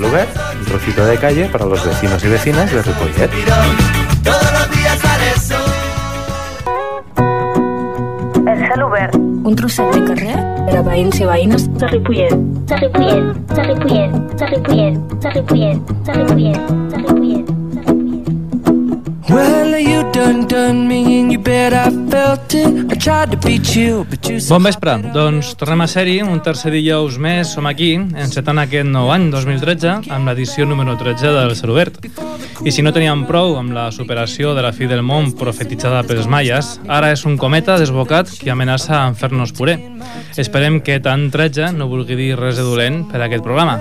Celubert, un trocito de calle para los vecinos y vecinas de Ripollet. El Celubert, un trosset de carrer per a veïns i veïnes de Ripollet. de Ripollet, de Ripollet, de Ripollet, de Ripollet, de Ripollet, de Ripollet, de Ripollet. Well, done me and you bet I felt it. I tried to beat you, but you Bon vespre, doncs tornem a ser-hi, un tercer dijous més, som aquí, encetant aquest nou any, 2013, amb l'edició número 13 del Celobert. I si no teníem prou amb la superació de la fi del món profetitzada pels maies, ara és un cometa desbocat que amenaça en fer-nos puré. Esperem que tant 13 no vulgui dir res de dolent per a aquest programa.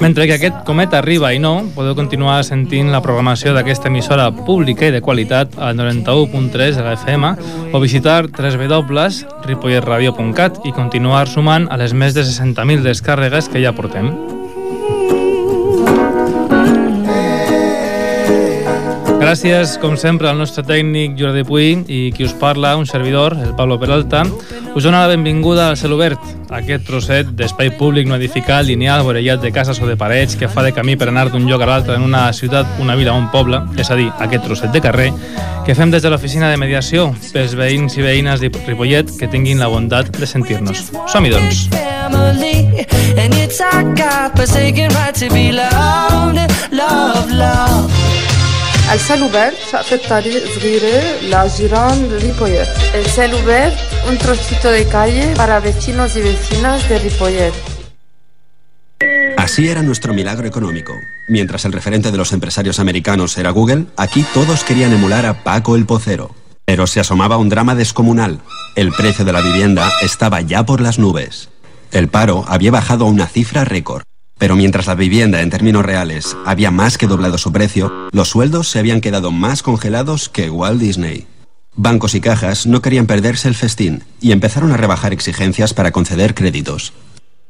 Mentre que aquest cometa arriba i no, podeu continuar sentint la programació d'aquesta emissora pública i de qualitat al 91.3 de la FM o visitar www.ripolletradio.cat i continuar sumant a les més de 60.000 descàrregues que ja portem. Gràcies, com sempre, al nostre tècnic Jordi Puy i qui us parla, un servidor, el Pablo Peralta. Us dona la benvinguda al Cel Obert, aquest trosset d'espai públic no edificat, lineal, vorellat de cases o de parets que fa de camí per anar d'un lloc a l'altre en una ciutat, una vila o un poble, és a dir, aquest trosset de carrer, que fem des de l'oficina de mediació pels veïns i veïnes de Ripollet que tinguin la bondat de sentir-nos. Som-hi, doncs. and it's our God-forsaken right to be loved, love, love. السيل وبرد شقفة طريق صغيرة لجيران ريبويت السيل وبرد un trocito de calle para vecinos y vecinas de Ripollet. Así era nuestro milagro económico. Mientras el referente de los empresarios americanos era Google, aquí todos querían emular a Paco el Pocero. Pero se asomaba un drama descomunal. El precio de la vivienda estaba ya por las nubes. El paro había bajado a una cifra récord. Pero mientras la vivienda en términos reales había más que doblado su precio, los sueldos se habían quedado más congelados que Walt Disney. Bancos y cajas no querían perderse el festín y empezaron a rebajar exigencias para conceder créditos.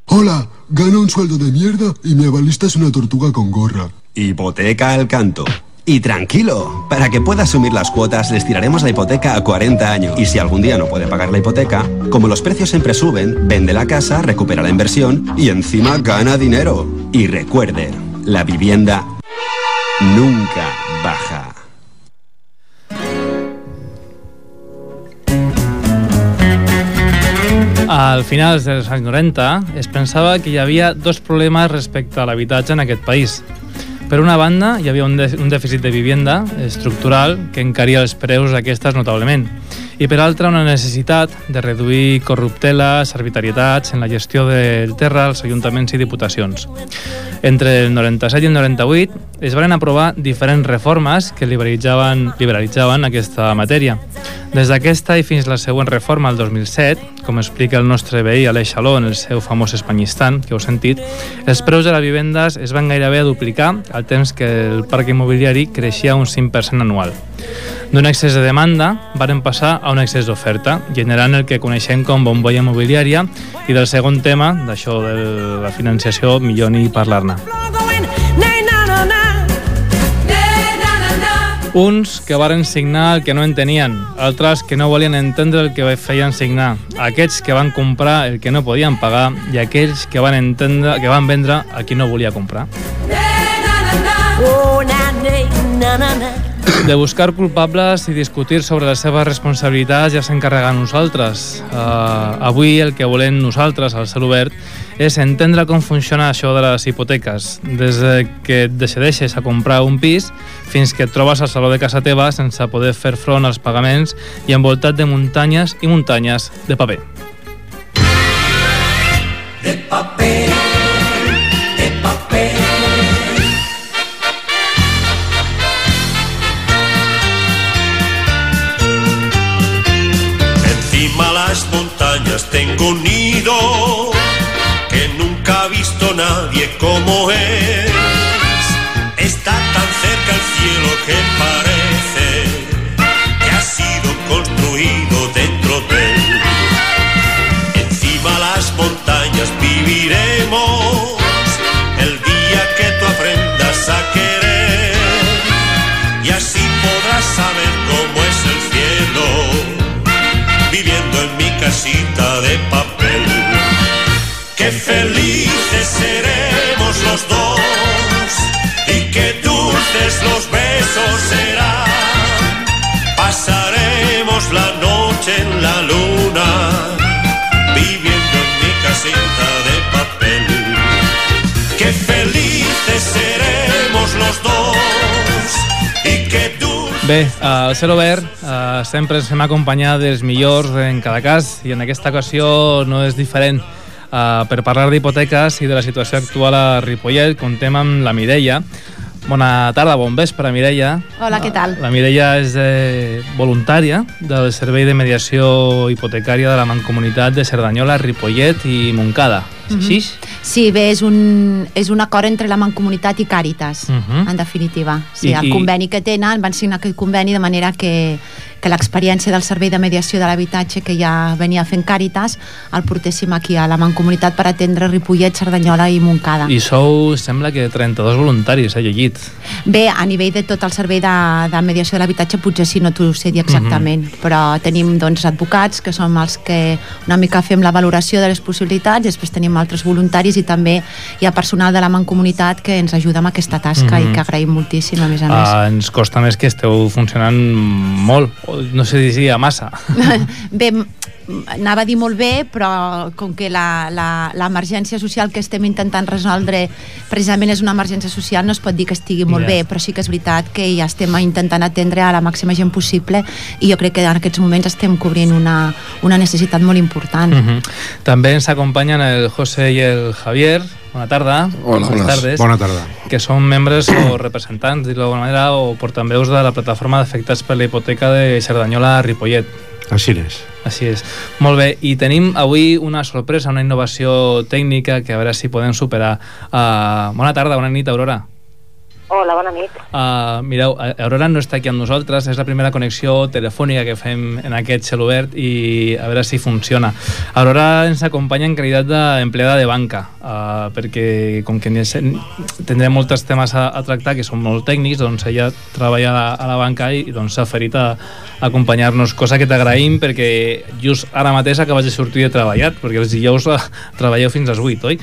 Hola, gano un sueldo de mierda y mi avalista es una tortuga con gorra. Hipoteca al canto. Y tranquilo, para que pueda asumir las cuotas les tiraremos la hipoteca a 40 años. Y si algún día no puede pagar la hipoteca, como los precios siempre suben, vende la casa, recupera la inversión y encima gana dinero. Y recuerde, la vivienda nunca baja. Al finals dels anys 90 es pensava que hi havia dos problemes respecte a l'habitatge en aquest país. Per una banda, hi havia un, un dèficit de vivienda estructural que encaria els preus d'aquestes notablement i per altra una necessitat de reduir corrupteles, arbitrarietats en la gestió del terra als ajuntaments i diputacions. Entre el 97 i el 98 es van aprovar diferents reformes que liberalitzaven, liberalitzaven aquesta matèria. Des d'aquesta i fins la següent reforma, el 2007, com explica el nostre veí Aleix Xaló en el seu famós Espanyistan, que heu sentit, els preus de les vivendes es van gairebé a duplicar al temps que el parc immobiliari creixia un 5% anual. D'un excés de demanda varen passar a un excés d'oferta, generant el que coneixem com bombolla immobiliària i del segon tema, d'això de la financiació, millor ni parlar-ne. Uns que varen signar el que no entenien, altres que no volien entendre el que feien signar, aquests que van comprar el que no podien pagar i aquells que van entendre que van vendre a qui no volia comprar. De buscar culpables i discutir sobre les seves responsabilitats ja s'encarrega nosaltres. Uh, avui el que volem nosaltres, al cel obert, és entendre com funciona això de les hipoteques, des de que et decideixes a comprar un pis fins que et trobes al saló de casa teva sense poder fer front als pagaments i envoltat de muntanyes i muntanyes de paper. Montañas tengo un nido que nunca ha visto nadie como es. Está tan cerca el cielo que parece que ha sido construido dentro de él. Encima las montañas viviremos el día que tú aprendas a querer y así podrás saber Qué felices seremos los dos y qué dulces los besos serán. Pasaremos la noche en la luna, viviendo en mi casita de papel. Qué felices seremos los dos y qué dulces. Bé, al Cel Obert eh, sempre ens fem acompanyar dels millors en cada cas i en aquesta ocasió no és diferent. Uh, per parlar d'hipoteques i de la situació actual a Ripollet, contem amb la Mireia. Bona tarda, bon vespre, Mireia. Hola, què tal? La Mireia és eh, voluntària del Servei de Mediació Hipotecària de la Mancomunitat de Cerdanyola, Ripollet i Montcada. És Mhm. així? Sí, bé, és un, és un acord entre la Mancomunitat i Càritas, Mhm. en definitiva. Sí, I- el i- conveni que tenen, van signar aquest conveni de manera que, que l'experiència del Servei de Mediació de l'Habitatge que ja venia fent Càritas el portéssim aquí a la Mancomunitat per atendre Ripollet, Cerdanyola i Montcada. I sou, sembla que 32 voluntaris, he llegit. Bé, a nivell de tot el servei de, de mediació de l'habitatge potser sí no t'ho sé dir exactament, Mhm. però tenim doncs advocats que som els que una mica fem la valoració de les possibilitats, després tenim altres voluntaris i també hi ha personal de la Mancomunitat que ens ajuda amb aquesta tasca Mhm. i que agraïm moltíssim a més a més. Uh, ens costa més que esteu funcionant molt, no sé si diria massa. Bé, anava a dir molt bé, però com que la- la- l'emergència social que estem intentant resoldre precisament és una emergència social, no es pot dir que estigui molt Ja. bé, però sí que és veritat que ja estem intentant atendre a la màxima gent possible i jo crec que en aquests moments estem cobrint una, una necessitat molt important. Uh -huh. També ens acompanyen el José i el Javier. Bona tarda. Hola, Bones bones. tardes. Bona tarda. Que són membres o representants, dir-ho d'alguna manera, o portaveus de la plataforma d'afectats per la hipoteca de Cerdanyola a Ripollet. Així és. Així és. Molt bé, i tenim avui una sorpresa, una innovació tècnica que a veure si podem superar. Uh, bona tarda, bona nit, Aurora. Hola, bona nit. Uh, mireu, eh, Aurora no està aquí amb nosaltres, és la primera connexió telefònica que fem en aquest cel obert i a veure si funciona. Aurora ens acompanya en qualitat d'empleada de banca, uh, perquè com que tindrem molts temes a, a tractar que són molt tècnics, doncs ella treballa a la, a la banca i doncs s'ha ferit a, a acompanyar-nos, cosa que t'agraïm perquè just ara mateix acabes de sortir de treballar, perquè els dijous eh, treballeu fins a les 8, oi?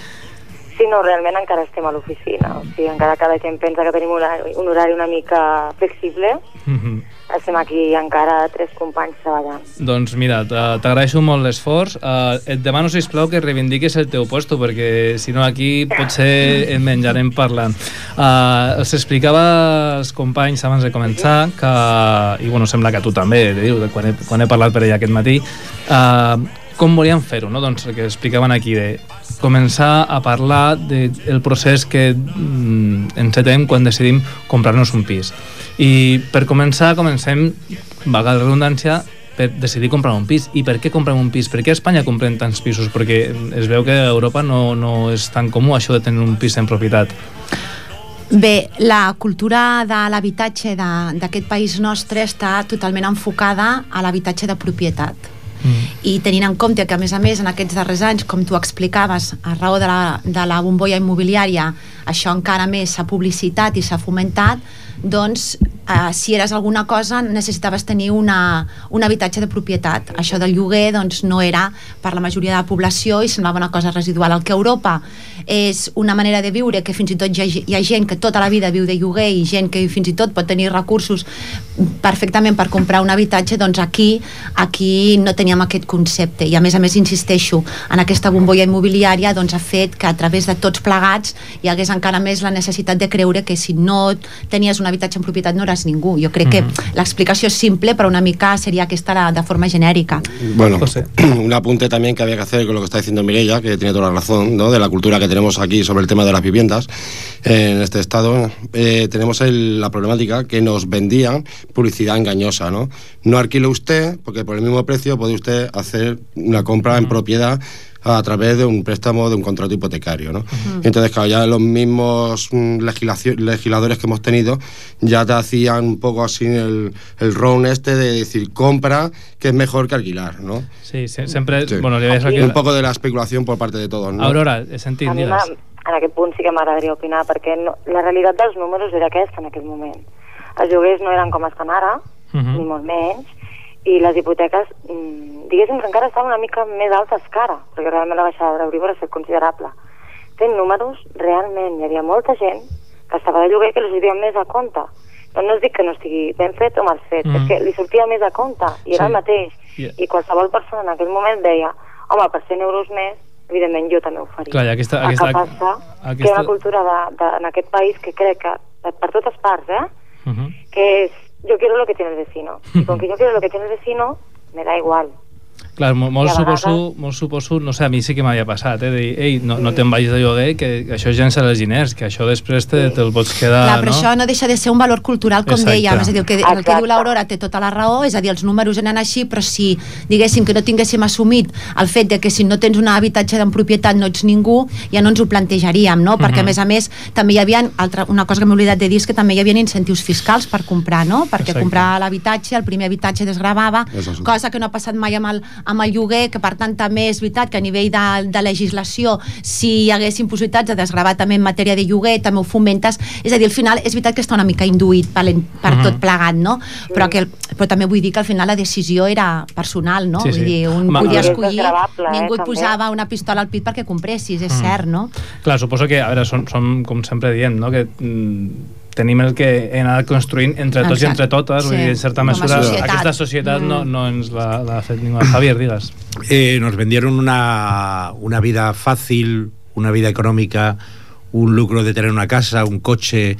Sí, no, realment encara estem a l'oficina. O sigui, encara cada gent pensa que tenim un horari, un horari una mica flexible, Mhm. estem aquí encara tres companys treballant. Doncs mira, t- t'agraeixo molt l'esforç. Uh, et demano, sisplau, que reivindiquis el teu puesto, perquè si no aquí potser en menjarem parlant. Uh, els explicava als companys abans de començar que, i bueno, sembla que tu també, diu, quan he, quan he parlat per ella aquest matí, uh, com volíem fer-ho, no? Doncs el que explicaven aquí, de començar a parlar del de procés que mm, encetem quan decidim comprar-nos un pis. I per començar, comencem, valga la redundància, per decidir comprar un pis. I per què comprem un pis? Per què a Espanya comprem tants pisos? Perquè es veu que a Europa no, no és tan comú això de tenir un pis en propietat. Bé, la cultura de l'habitatge d'aquest país nostre està totalment enfocada a l'habitatge de propietat. I tenint en compte que a més a més en aquests darrers anys, com tu explicaves a raó de la, de la bombolla immobiliària això encara més s'ha publicitat i s'ha fomentat doncs eh, si eres alguna cosa necessitaves tenir una, un habitatge de propietat. Això del lloguer doncs no era per la majoria de la població i semblava una cosa residual. El que Europa és una manera de viure que fins i tot hi ha, hi ha gent que tota la vida viu de lloguer i gent que fins i tot pot tenir recursos perfectament per comprar un habitatge doncs aquí, aquí no teníem aquest concepte. I a més a més insisteixo en aquesta bombolla immobiliària doncs ha fet que a través de tots plegats hi hagués encara més la necessitat de creure que si no tenies un habitatge en propietat no eres ningú jo crec que Mhm. l'explicació és simple però una mica seria aquesta la- de forma genèrica Bueno, un apunte también que había que hacer con lo que está diciendo Mireia, que tiene toda la razón, ¿no? de la cultura que tenemos aquí sobre el tema de las viviendas en este estado. Eh, tenemos el- la problemática que nos vendían publicidad engañosa. ¿no? no alquile usted, porque por el mismo precio puede usted hacer una compra en propiedad a través de un préstamo de un contrato hipotecario. ¿no? Entonces, claro, ya los mismos mm, legisladores que hemos tenido ya te hacían un poco así el, el round este de decir compra, que es mejor que alquilar, ¿no? Sí, sí sempre... Sí. Bueno, li aquí... Un poco de la especulación por parte de todos, ¿no? Aurora, he sentit, digues. en aquest punt sí que m'agradaria opinar, perquè no, la realitat dels números era aquesta en aquell moment. Els lloguers no eren com estan ara, Mhm. ni molt menys, i les hipoteques, mm, diguéssim que encara estaven una mica més altes que ara, perquè realment la baixada de l'Euribor ha estat considerable. Fent números, realment hi havia molta gent que estava de lloguer que li sortia més a compte. No, no us dic que no estigui ben fet o mal fet, mm. és que li sortia més a compte, i era Sí. el mateix. I- I qualsevol persona en aquell moment deia, home, per 100 euros més, evidentment jo també ho faria. Clar, i aquesta- El aquesta- que passa que hi ha aquesta- una cultura de, de, en aquest país que crec que, per, totes parts, eh? Mhm. que es yo quiero lo que tiene el vecino. Con que yo quiero lo que tiene el vecino, me da igual. Clar, molt, suposo, molt suposo, no sé, a mi sí que m'havia passat, eh, de dir, ei, no, no te'n vagis de lloguer, que això és llençar els diners, que això després te, te'l pots quedar, Clar, però no? això no deixa de ser un valor cultural, com Exacte. dèiem. És a dir, el que, el que diu l'Aurora té tota la raó, és a dir, els números eren així, però si diguéssim que no tinguéssim assumit el fet de que si no tens un habitatge en propietat no ets ningú, ja no ens ho plantejaríem, no? Perquè, a Mhm. més a més, també hi havia, altra, una cosa que m'he oblidat de dir és que també hi havia incentius fiscals per comprar, no? Perquè Exacte. comprar l'habitatge, el primer habitatge desgravava, cosa que no ha passat mai amb el, amb el lloguer, que per tant també és veritat que a nivell de, de legislació, si hi haguessin possibilitats de desgravar també en matèria de lloguer, també ho fomentes, és a dir, al final és veritat que està una mica induït per, per Mhm. tot plegat, no? Però, que, però també vull dir que al final la decisió era personal, no? Sí, sí. Vull dir, un Home, podia és escollir, eh, ningú et també. posava una pistola al pit perquè compressis, és Mm. cert, no? Clar, suposo que, a veure, som, som com sempre diem, no? que mm, tenim el que hem anat construint entre tots i Exacte. entre totes, vull Sí, dir, en certa com a mesura, societat. aquesta societat no, Mm. no ens l'ha fet ningú. Javier, digues. Eh, nos vendieron una, una vida fácil, una vida económica, un lucro de tener una casa, un coche,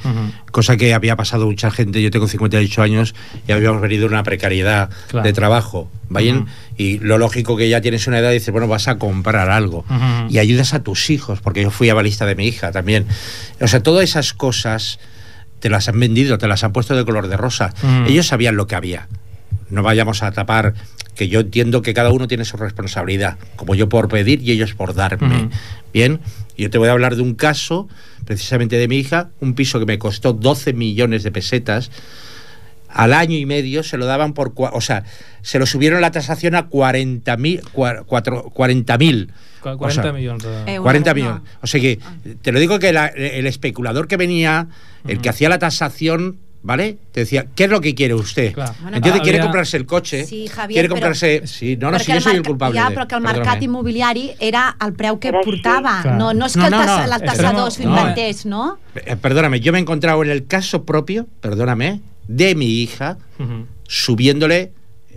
cosa que había pasado mucha gente. Yo tengo 58 años y habíamos venido de una precariedad Claro. de trabajo. ¿vayen? Ujú. Y lo lógico que ya tienes una edad y dices, bueno, vas a comprar algo. Y ayudas a tus hijos, porque yo fui avalista de mi hija también. O sea, todas esas cosas te las han vendido, te las han puesto de color de rosa. Ujú. Ellos sabían lo que había. No vayamos a tapar que yo entiendo que cada uno tiene su responsabilidad, como yo por pedir y ellos por darme. Ujú. Bien, yo te voy a hablar de un caso, precisamente de mi hija, un piso que me costó 12 millones de pesetas. Al año y medio se lo daban por, cua- o sea, se lo subieron la tasación a 40.000 cua- cuatro- 40.000. Cu- O 40 sea, milions de... Euros, 40 no. millones. O sea que, te lo digo que la- el especulador que venía, el que hacía la tasación, ¿vale? Te decía, ¿qué es lo que quiere usted? Clar. Bueno, Entiende, però quiere había- comprarse el coche, Sí, Javier, quiere però- comprarse... Sí, no, no, sí, yo el soy el culpable. Ja, de- però que el perdóname. mercat immobiliari era el preu que portava. Clar. No, no és que No, el, no, el s'ho inventés, no? Eh, Perdóname, yo me he encontrado en el caso propio, perdóname, de mi hija, Ujú. subiéndole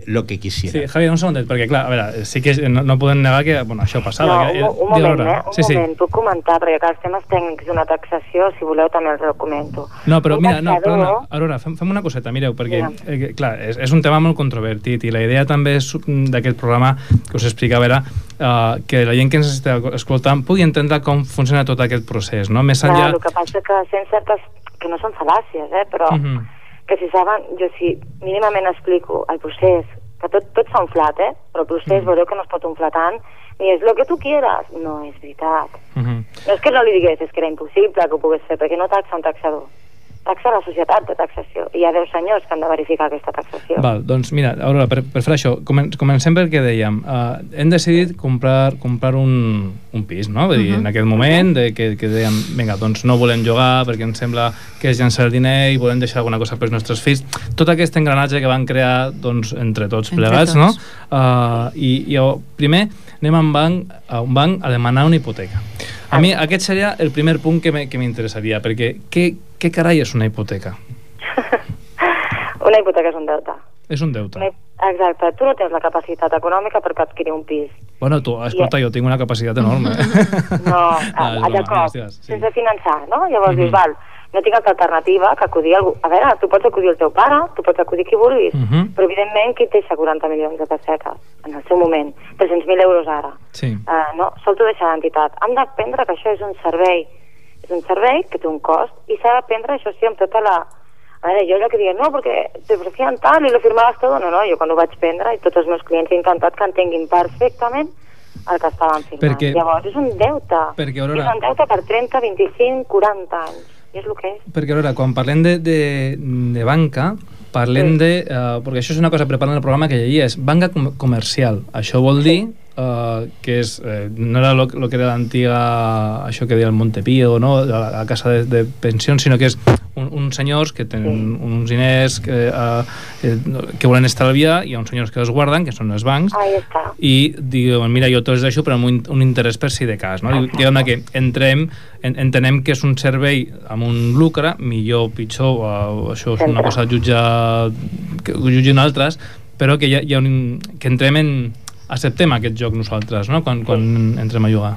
lo que quisiera. Sí, Javier, un segundet, perquè clar, a veure, sí que no, no podem negar que bueno, això passava. No, que, un, un moment, eh? Un sí, sí. moment, puc comentar, perquè clar, els temes tècnics d'una taxació, si voleu també els documento. No, però Un mira, no, perdona, Aurora, fem, fem una coseta, mireu, perquè, eh, clar, és, és un tema molt controvertit i la idea també mm, d'aquest programa que us explicava era uh, que la gent que ens està escoltant pugui entendre com funciona tot aquest procés, no? Més Clar, enllà... el que passa que sent certes... que no són fal·làcies, eh? però Mhm. Que si saben, jo si mínimament explico el procés, que tot, tot s'ha inflat, eh? però el procés Mhm. veureu que no es pot inflar tant, ni és lo que tu quieras. No és veritat. Mhm. No és que no li digués, és que era impossible que ho pogués fer, perquè no taxa un taxador. Taxa la societat de taxació. Hi ha 10 senyors que han de verificar aquesta taxació. Val, doncs mira, Aurora, per, per fer això, comen comencem pel que dèiem. Uh, hem decidit comprar, comprar un, un pis, no? Vull dir, Mhm. en aquell moment de que, que dèiem, vinga, doncs no volem jugar perquè ens sembla que és llançar el diner i volem deixar alguna cosa pels nostres fills. Tot aquest engranatge que van crear doncs, entre tots Entre plegats, tots. no? Uh, i, I oh, primer anem a un banc, a un banc a demanar una hipoteca. A mi aquest seria el primer punt que m'interessaria, perquè què, què carai és una hipoteca? Una hipoteca és un deute. És un deute. Una, exacte, tu no tens la capacitat econòmica per adquirir un pis. Bueno, tu, escolta, jo tinc una capacitat enorme. No, a, a, digues, digues, sí. sense finançar, no? Llavors Mhm. dius, val, no tinc altra alternativa que acudir a algú. A veure, tu pots acudir al teu pare, tu pots acudir qui vulguis, Mhm. però evidentment qui deixa 40 milions de pessetes en el seu moment, 300.000 euros ara. Sí. Uh, no, sol t'ho deixa l'entitat. Hem d'aprendre que això és un servei, és un servei que té un cost i s'ha d'aprendre, això sí, amb tota la... A veure, jo allò que diuen, no, perquè te ofrecían tal i lo firmabas todo, no, no, jo quan ho vaig prendre i tots els meus clients he intentat que entenguin perfectament el que estaven firmant. Perquè- Llavors, és un deute. Perquè, Aurora- És un deute per 30, 25, 40 anys. És el que és. Perquè, a veure, quan parlem de, de, de banca, parlem de... Uh, perquè això és una cosa preparant el programa que llegia, és banca com comercial. Això vol dir uh, que és, eh, no era lo, lo que era l'antiga, això que deia el Montepío, no? la, la casa de, de pensions, sinó que és un, un, uns senyors que tenen uns diners que, uh, que volen estalviar, hi ha uns senyors que els guarden, que són els bancs, i diuen, mira, jo te'ls deixo però amb un, un interès per si de cas. No? I, diguem que entrem, en, entenem que és un servei amb un lucre, millor, pitjor, uh, això és una cosa jutjar, que jutgin altres, però que, hi ha, hi ha un, que entrem en... acceptem aquest joc nosaltres, no?, quan, quan entrem a jugar.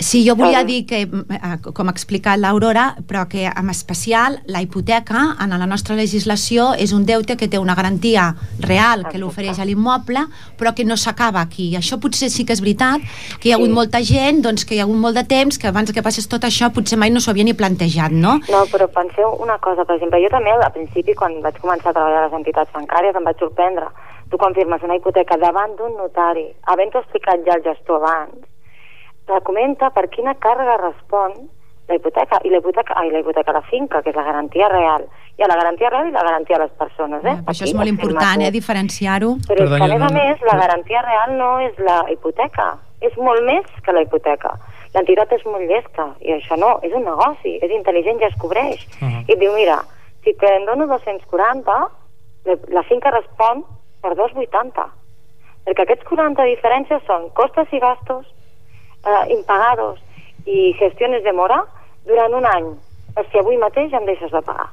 Sí, jo volia dir que, eh, com ha explicat l'Aurora, però que en especial la hipoteca en la nostra legislació és un deute que té una garantia real que l'ofereix a l'immoble, però que no s'acaba aquí. Això potser sí que és veritat, que hi ha hagut molta gent, doncs que hi ha hagut molt de temps, que abans que passés tot això potser mai no s'ho havia ni plantejat, no? No, però penseu una cosa, per exemple, jo també al principi, quan vaig començar a treballar a les entitats bancàries, em vaig sorprendre. Tu quan firmes una hipoteca davant d'un notari, havent-ho explicat ja el gestor abans, te comenta per quina càrrega respon la hipoteca, i la hipoteca, ai, la hipoteca, la finca, que és la garantia real. Hi ha la garantia real i la garantia a les persones, eh? Això és molt important, eh, diferenciar-ho. Però és que, a més a més, la garantia real no és la hipoteca, és molt més que la hipoteca. L'entitat és molt llesta, i això no, és un negoci, és intel·ligent i es cobreix. Uh-huh. I et diu, mira, si te'n dono 240, la, la finca respon per 280. Perquè aquests 40 diferències són costes i gastos, eh, impagados i gestiones de mora durant un any. Per si avui mateix em deixes de pagar.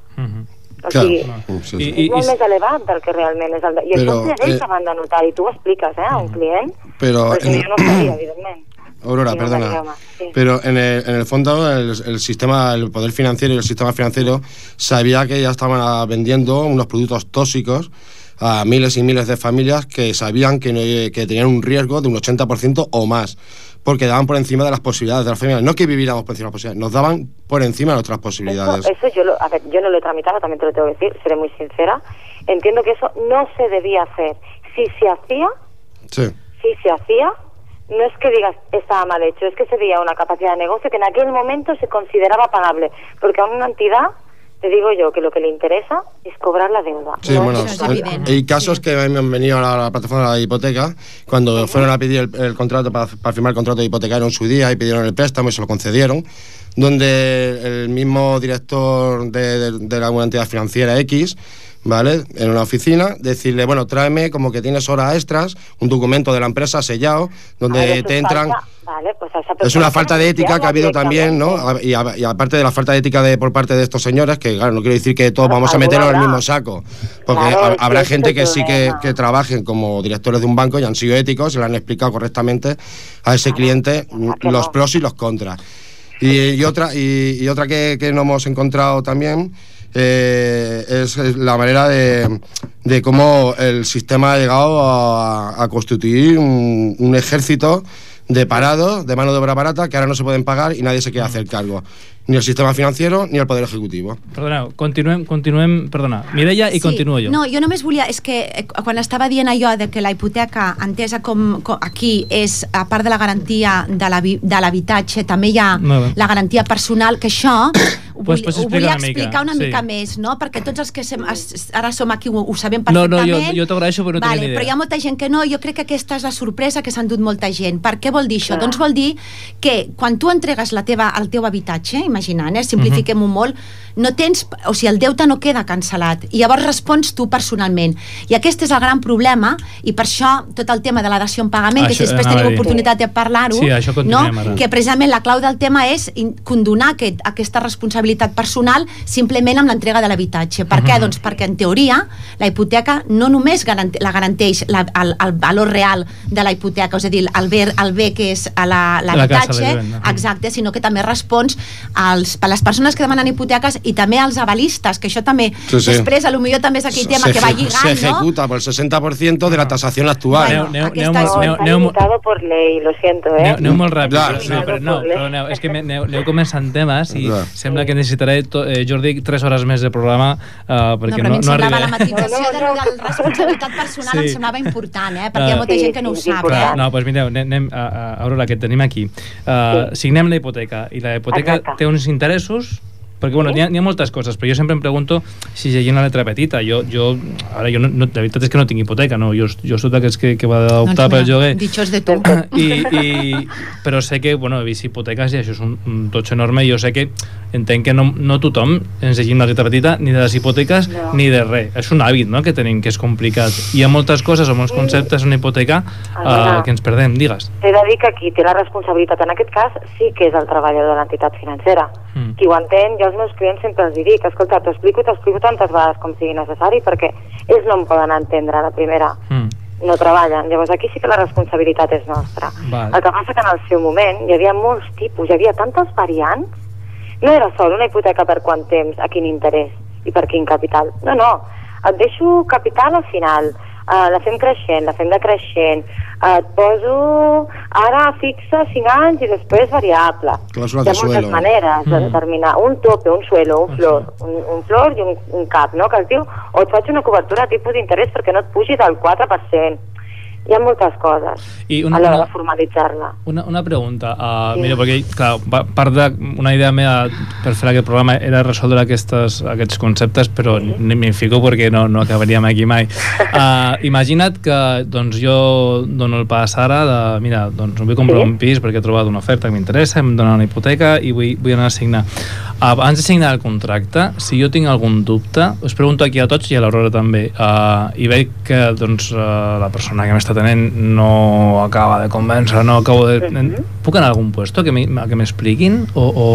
O Clar. sigui, Mm, sí, I, és molt i, més elevat del que realment és el... De... I Però, això és ells eh, que van de notar, i tu ho expliques, eh, a un client, Pero perquè en- jo no ho sabia, evidentment. Aurora, no perdona. sí. Pero en el, en el fondo el, el sistema, el poder financiero y el sistema financiero sabía que ya estaban vendiendo unos productos tóxicos a miles y miles de familias que sabían que, no- que tenían un riesgo de un 80% o más, porque daban por encima de las posibilidades de las familias. No que viviéramos por encima de las posibilidades, nos daban por encima de nuestras posibilidades. Eso, eso yo, lo, a ver, yo no lo he tramitado, también te lo tengo que decir, seré muy sincera. Entiendo que eso no se debía hacer. Si se hacía, Sí. si se hacía, no es que digas estaba mal hecho, es que se veía una capacidad de negocio que en aquel momento se consideraba pagable. Porque a una entidad, te digo yo, que lo que le interesa es cobrar la deuda. Sí, No bueno, hay- casos que me han venido a la, plataforma de la hipoteca cuando fueron a pedir el, el contrato para, para firmar el contrato hipotecario en su día y pidieron el préstamo y se lo concedieron, donde el mismo director de, de- de la entidad financiera X, ¿vale? En una oficina, decirle, bueno, tráeme como que tienes horas extras, un documento de la empresa sellado, ver, donde te es entran... falta- vale, pues a esa Es una falta de ética que ha habido también, ¿no? Y, a- y aparte de la falta de ética de, por parte de estos señores, que claro, no quiero decir que todos vamos a algo meternos en el mismo saco, porque Claro, ha- habrá gente que sí que, que trabajen como directores de un banco y han sido éticos y le han explicado correctamente a ese cliente que los pros y los contras. Y, y otra, y, y otra que, que no hemos encontrado también eh, es, la manera de, de cómo el sistema ha llegado a, a constituir un, un ejército de parados, de mano de obra barata, que ahora no se pueden pagar y nadie se quiere hacer cargo. Ni el sistema financiero ni el Poder Ejecutivo. perdoneu, continuem, continuem, perdona, Mireia i continuo jo. No, jo només volia... És que eh, quan estava dient allò de que la hipoteca, entesa com, com aquí, és, a part de la garantia de l'habi- de l'habitatge, també hi ha la garantia personal, que això ho, Pues- pues ho volia una mica, explicar una sí. mica més, no? Perquè tots els que sem, es, ara som aquí ho, ho sabem No, no, perfectament. jo, jo t'agraeixo però no vale, tenia ni però hi idea. ha molta gent que no, jo crec que aquesta és la sorpresa que s'han dut molta gent. Per què vol dir això? Clar. Doncs vol dir que quan tu entregues la teva, el teu habitatge, imaginant, eh, simplifiquem-ho molt, no tens, o sigui, el deute no queda cancel·lat i llavors respons tu personalment. I aquest és el gran problema i per això tot el tema de la dació en pagament, que Això si després a tenim oportunitat de parlar-ho, Sí, no? ara. que precisament la clau del tema és condonar aquest, aquesta responsabilitat personal simplement amb l'entrega de l'habitatge. Per què? Mhm. Doncs perquè en teoria la hipoteca no només garante, la garanteix la, el, el valor real de la hipoteca, és a dir, el bé, el bé que és a la- La l'habitatge, la vivenda. exacte, sinó que també respons als, per les persones que demanen hipoteques i també als avalistes, que això també Sí, sí. després a lo millor també és aquell tema que va lligant, se no? ejecuta por el 60% de la tasación actual. Aneu, aneu, aneu, aquesta és- aneu, No, aneu, está limitado por ley, lo siento, ¿eh? Aneu, aneu molt ràpid, Clar, no, sí. però, no, però aneu, és que me- aneu, aneu començant temes i Clar. sembla que necessitaré, to, eh, Jordi, 3 hores més de programa uh, No, perquè però a no, mi em no, semblava la arribaré. matització No, de, no, la responsabilitat personal Sí. em semblava important, eh? perquè hi ha Ah. molta Sí, gent que no ho sí, sap. Eh? No, doncs mireu, anem, anem a, a, Aurora, que tenim aquí. Uh, signem la hipoteca i la hipoteca Exacte. té uns interessos Perquè, bueno, n'hi ha, ha moltes coses, però jo sempre em pregunto si llegint la letra petita. Jo, jo, ara, jo no, no, la veritat és que no tinc hipoteca, no? Jo, jo soc d'aquests que, que va optar pel lloguer. Dichos de tu. I, i, però sé que, bueno, he vist hipoteques i això és un, un totxo enorme i jo sé que entenc que no, no tothom ens llegim la letra petita ni de les hipoteques No. ni de res. És un hàbit no?, que tenim, que és complicat. Hi ha moltes coses o molts conceptes en una hipoteca uh, que ens perdem, digues. T'he de dir que qui té la responsabilitat en aquest cas sí que és el treballador de l'entitat financera. Mm. Qui ho entén, jo als meus clients sempre els dic, escolta, t'explico i t'explico tantes vegades com sigui necessari perquè ells no em poden entendre a la primera. Mm. no treballen. Llavors aquí sí que la responsabilitat és nostra. Val. El que passa que en el seu moment hi havia molts tipus, hi havia tantes variants, no era sol una hipoteca per quant temps, a quin interès i per quin capital. No, no, et deixo capital al final, uh, la fem creixent, la fem decreixent, uh, et poso ara fixa 5 anys i després variable. Clàusules Hi ha de moltes suelo. maneres de Mm. determinar un tope, un suelo, un flor, un, un flor i un, un cap, no?, que es diu, o et faig una cobertura a tipus d'interès perquè no et pugi del 4%. Hi ha moltes coses I a una, l'hora una, de formalitzar-la. una, una pregunta. Uh, Sí. Mira, perquè, clar, part d'una idea meva per fer aquest programa era resoldre aquestes, aquests conceptes, però ni m'hi fico perquè no, no acabaríem aquí mai. Uh, imagina't que doncs, jo dono el pas ara de, mira, doncs vull comprar Sí. un pis perquè he trobat una oferta que m'interessa, em donen una hipoteca i vull, vull anar a signar. Abans de signar el contracte, si jo tinc algun dubte, us pregunto aquí a tots i a l'Aurora també, uh, i veig que doncs, uh, la persona que m'està tenint no acaba de convèncer, no acabo de... Puc anar a algun puesto que m'hi- que m'expliquin? O, o,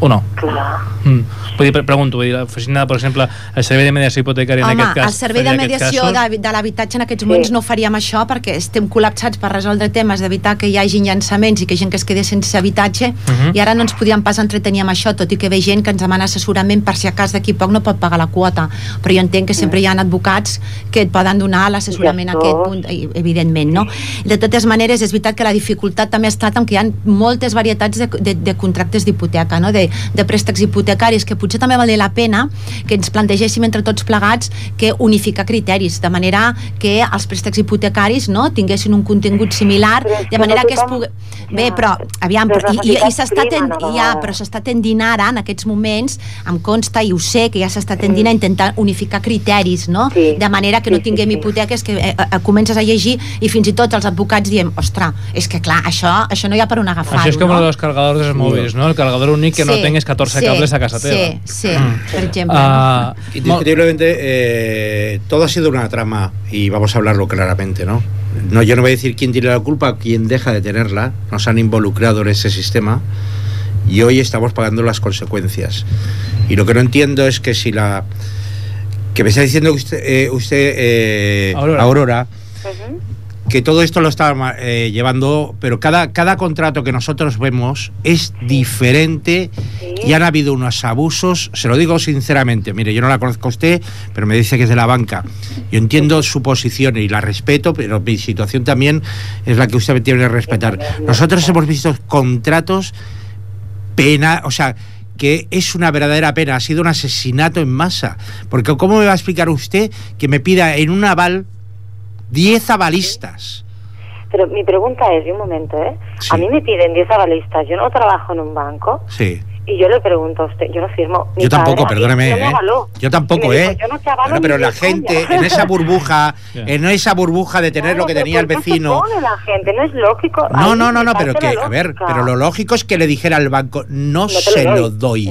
o no? Clar. Mm. Vull dir, pre- pregunto, vull dir, l'oficina, per exemple, el servei de mediació hipotecària en Home, aquest cas... el servei de mediació casos? de, de l'habitatge en aquests moments no faríem això perquè estem col·lapsats per resoldre temes d'evitar que hi hagi llançaments i que gent que es quedi sense habitatge Mhm. i ara no ens podíem pas entretenir amb això tot i que ve gent que ens demana assessorament per si a cas d'aquí poc no pot pagar la quota però jo entenc que sempre hi ha advocats que et poden donar l'assessorament a aquest punt evidentment, no? De totes maneres, és veritat que la dificultat també ha estat en que hi ha moltes varietats de, de, de contractes d'hipoteca, no? de, de préstecs hipotecaris, que potser també valdria la pena que ens plantegéssim entre tots plegats que unificar criteris, de manera que els préstecs hipotecaris no, tinguessin un contingut similar, de manera que es pugui... Bé, però, aviam, però, i, i, i s'està ten... ja, però s'està tendint ara, en aquests moments, em consta i ho sé, que ja s'està tendint a intentar unificar criteris, no? De manera que no tinguem hipoteques que eh, eh, comences a llegir i fins i tot els advocats diem, ostres, és que clar, això, això no hi ha per on agafar-ho, Això és com no? los cargadors dels mòbils, no? El cargador únic que no Sí, tengues 14 sí, cables a casa teva. Sí, sí, per exemple. Ah, Indiscutiblemente, eh, todo ha sido una trama y vamos a hablarlo claramente, ¿no? No, yo no voy a decir quién tiene la culpa, quién deja de tenerla. Nos han involucrado en ese sistema y hoy estamos pagando las consecuencias. Y lo que no entiendo es que si la que me está diciendo usted, eh, usted eh, Aurora. Aurora, todo esto lo está eh, llevando, pero cada, cada contrato que nosotros vemos es diferente y han habido unos abusos, se lo digo sinceramente, mire, yo no la conozco a usted, pero me dice que es de la banca. Yo entiendo su posición y la respeto, pero mi situación también es la que usted tiene que respetar. Nosotros hemos visto contratos pena, o sea, que es una verdadera pena, ha sido un asesinato en masa. Porque ¿cómo me va a explicar usted que me pida en un aval 10 avalistas? Pero mi pregunta es, y un momento, ¿eh? A mí me piden 10 avalistas, yo no trabajo en un banco Sí. y yo le pregunto a usted, yo no firmo. Mi Yo tampoco, padre perdóneme, no me ¿eh? Yo tampoco, dijo, ¿eh? yo no te avalo Bueno, pero la gente, en esa burbuja, en esa burbuja de tener lo que tenía el ¿por qué se vecino. pone la gente? No es lógico. No, no, no, no, pero que, a ver, pero lo lógico es que le dijera al banco, no, se lo doy.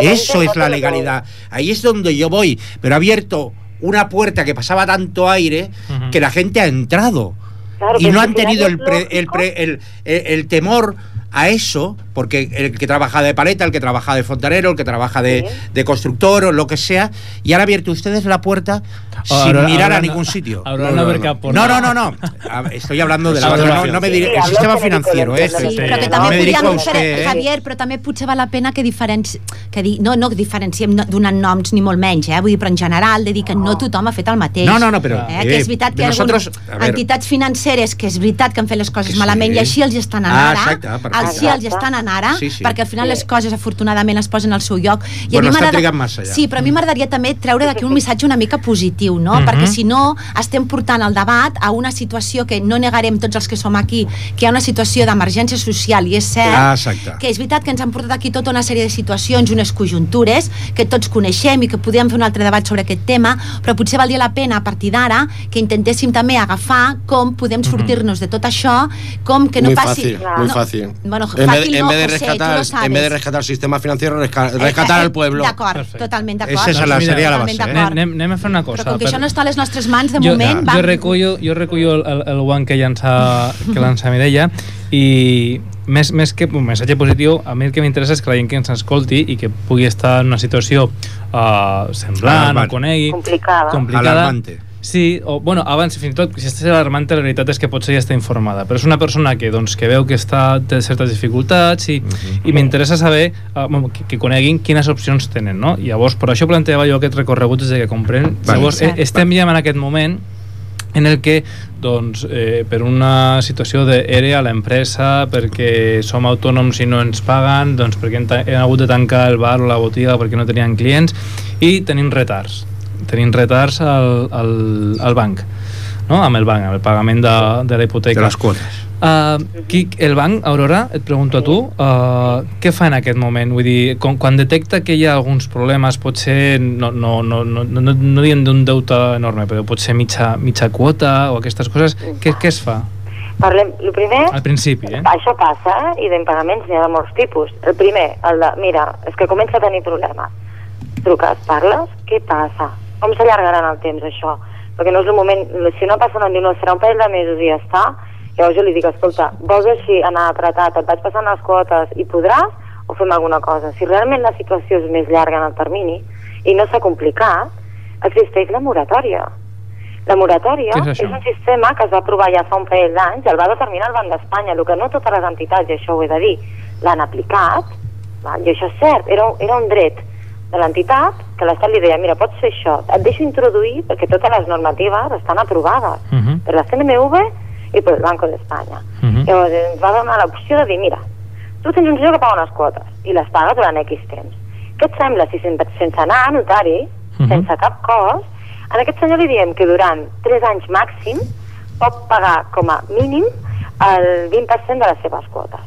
Eso no es la legalidad. Ahí es donde yo voy. Pero abierto una puerta que pasaba tanto aire que la gente ha entrado. Claro, y no si han tenido el, pre- el, pre- el- el- el temor a eso, porque el que trabaja de paleta, el que trabaja de fontanero, el que trabaja de, de constructor o lo que sea, y han abierto ustedes la puerta sin Ahora- mirar ahora a no- ningún sitio. ahora no no, no, no, no. Estoy hablando de la no, no me sí, dir- el sistema financiero, eh. Sí, però que no també dirijo a podríem usted, eh. Javier, però també potser val la pena que diferenci... Que di, no, no que diferenciem no, donant noms ni molt menys, eh? vull dir, però en general, de dir que no tothom ha fet el mateix. No, no, no, però, Eh? eh, que és veritat que hi ha nosotros, algunes a ver. entitats financeres que és veritat que han fet les coses malament i així els estan anant Ah, ara. Potencials i Exacte. estan en ara, Sí, sí. perquè al final Sí. les coses afortunadament es posen al seu lloc. I Bueno, a mi està massa ja. Sí, però a mi m'agradaria també treure d'aquí un missatge una mica positiu, no? Mhm. Perquè si no, estem portant el debat a una situació que no negarem tots els que som aquí, que hi ha una situació d'emergència social i és cert Ah, exacte. que és veritat que ens han portat aquí tota una sèrie de situacions, unes conjuntures que tots coneixem i que podríem fer un altre debat sobre aquest tema, però potser valdria la pena a partir d'ara que intentéssim també agafar com podem sortir-nos de tot això, com que no muy passi... fácil, muy no, fácil. Bueno, en, vez, fácil en no, vez de José, tú rescatar, lo sabes. en vez de rescatar el sistema financiero, resca- Eh, rescatar eh, al pueblo. D'acord, totalment d'acord. Esa és la, mira, seria la base. Eh? Anem, anem a fer una cosa. Però com que per- això no està a les nostres mans, de jo, moment, va... jo recullo, jo recullo el, el, el guant que llança, que llança Mireia i més, més que un missatge positiu, a mi el que m'interessa és que la gent que ens escolti i que pugui estar en una situació uh, semblant Alarmant. o conegui... Complicada. complicada. Alarmante. Sí, o, bueno, abans, fins i tot, si estàs alarmant, la realitat és que potser ja està informada, però és una persona que, doncs, que veu que està, té certes dificultats i, i m'interessa saber uh, bueno, que, que coneguin quines opcions tenen, no? I llavors, per això planteava jo aquest recorregut des de que comprem. Vale. Llavors, eh, estem ja en aquest moment en el que doncs, eh, per una situació d'ERE a l'empresa, perquè som autònoms i no ens paguen, doncs perquè hem, hem hagut de tancar el bar o la botiga perquè no tenien clients i tenim retards. Tenim retards al, al, al banc, no? amb el banc, amb el pagament de, de la hipoteca. De les quotes. Uh, qui, el banc, Aurora, et pregunto a tu, uh, què fa en aquest moment? Vull dir, quan, quan detecta que hi ha alguns problemes, potser no, no, no, no, no, no diem d'un deute enorme, però potser mitja, mitja quota o aquestes coses, què, què es fa? Parlem, el primer, Al principi, eh? això passa, eh? i d'impagaments n'hi ha de molts tipus. El primer, el de, mira, és que comença a tenir problemes. Truques, parles, què passa? Com s'allargarà en el temps, això? Perquè no és el moment, si no passa, no diu, no, serà un parell de mesos i ja està. Llavors jo li dic, escolta, vols així anar apretat, et vaig passant les quotes i podràs o fem alguna cosa? Si realment la situació és més llarga en el termini i no s'ha complicat, existeix la moratòria. La moratòria és és, un sistema que es va aprovar ja fa un parell d'anys, el va determinar el Banc d'Espanya, el que no totes les entitats, i això ho he de dir, l'han aplicat, i això és cert, era, era un dret de l'entitat que l'Estat li deia, mira, pots fer això, et deixo introduir, perquè totes les normatives estan aprovades Uh -huh. per la CNMV i per el Banco d'Espanya. Uh -huh. Llavors ens va donar l'opció de dir, mira, tu tens un senyor que paga unes quotes i les paga durant X temps. Què et sembla si sense, sense anar a notari, Mhm. sense cap cost, a aquest senyor li diem que durant 3 anys màxim pot pagar com a mínim el 20% de les seves quotes.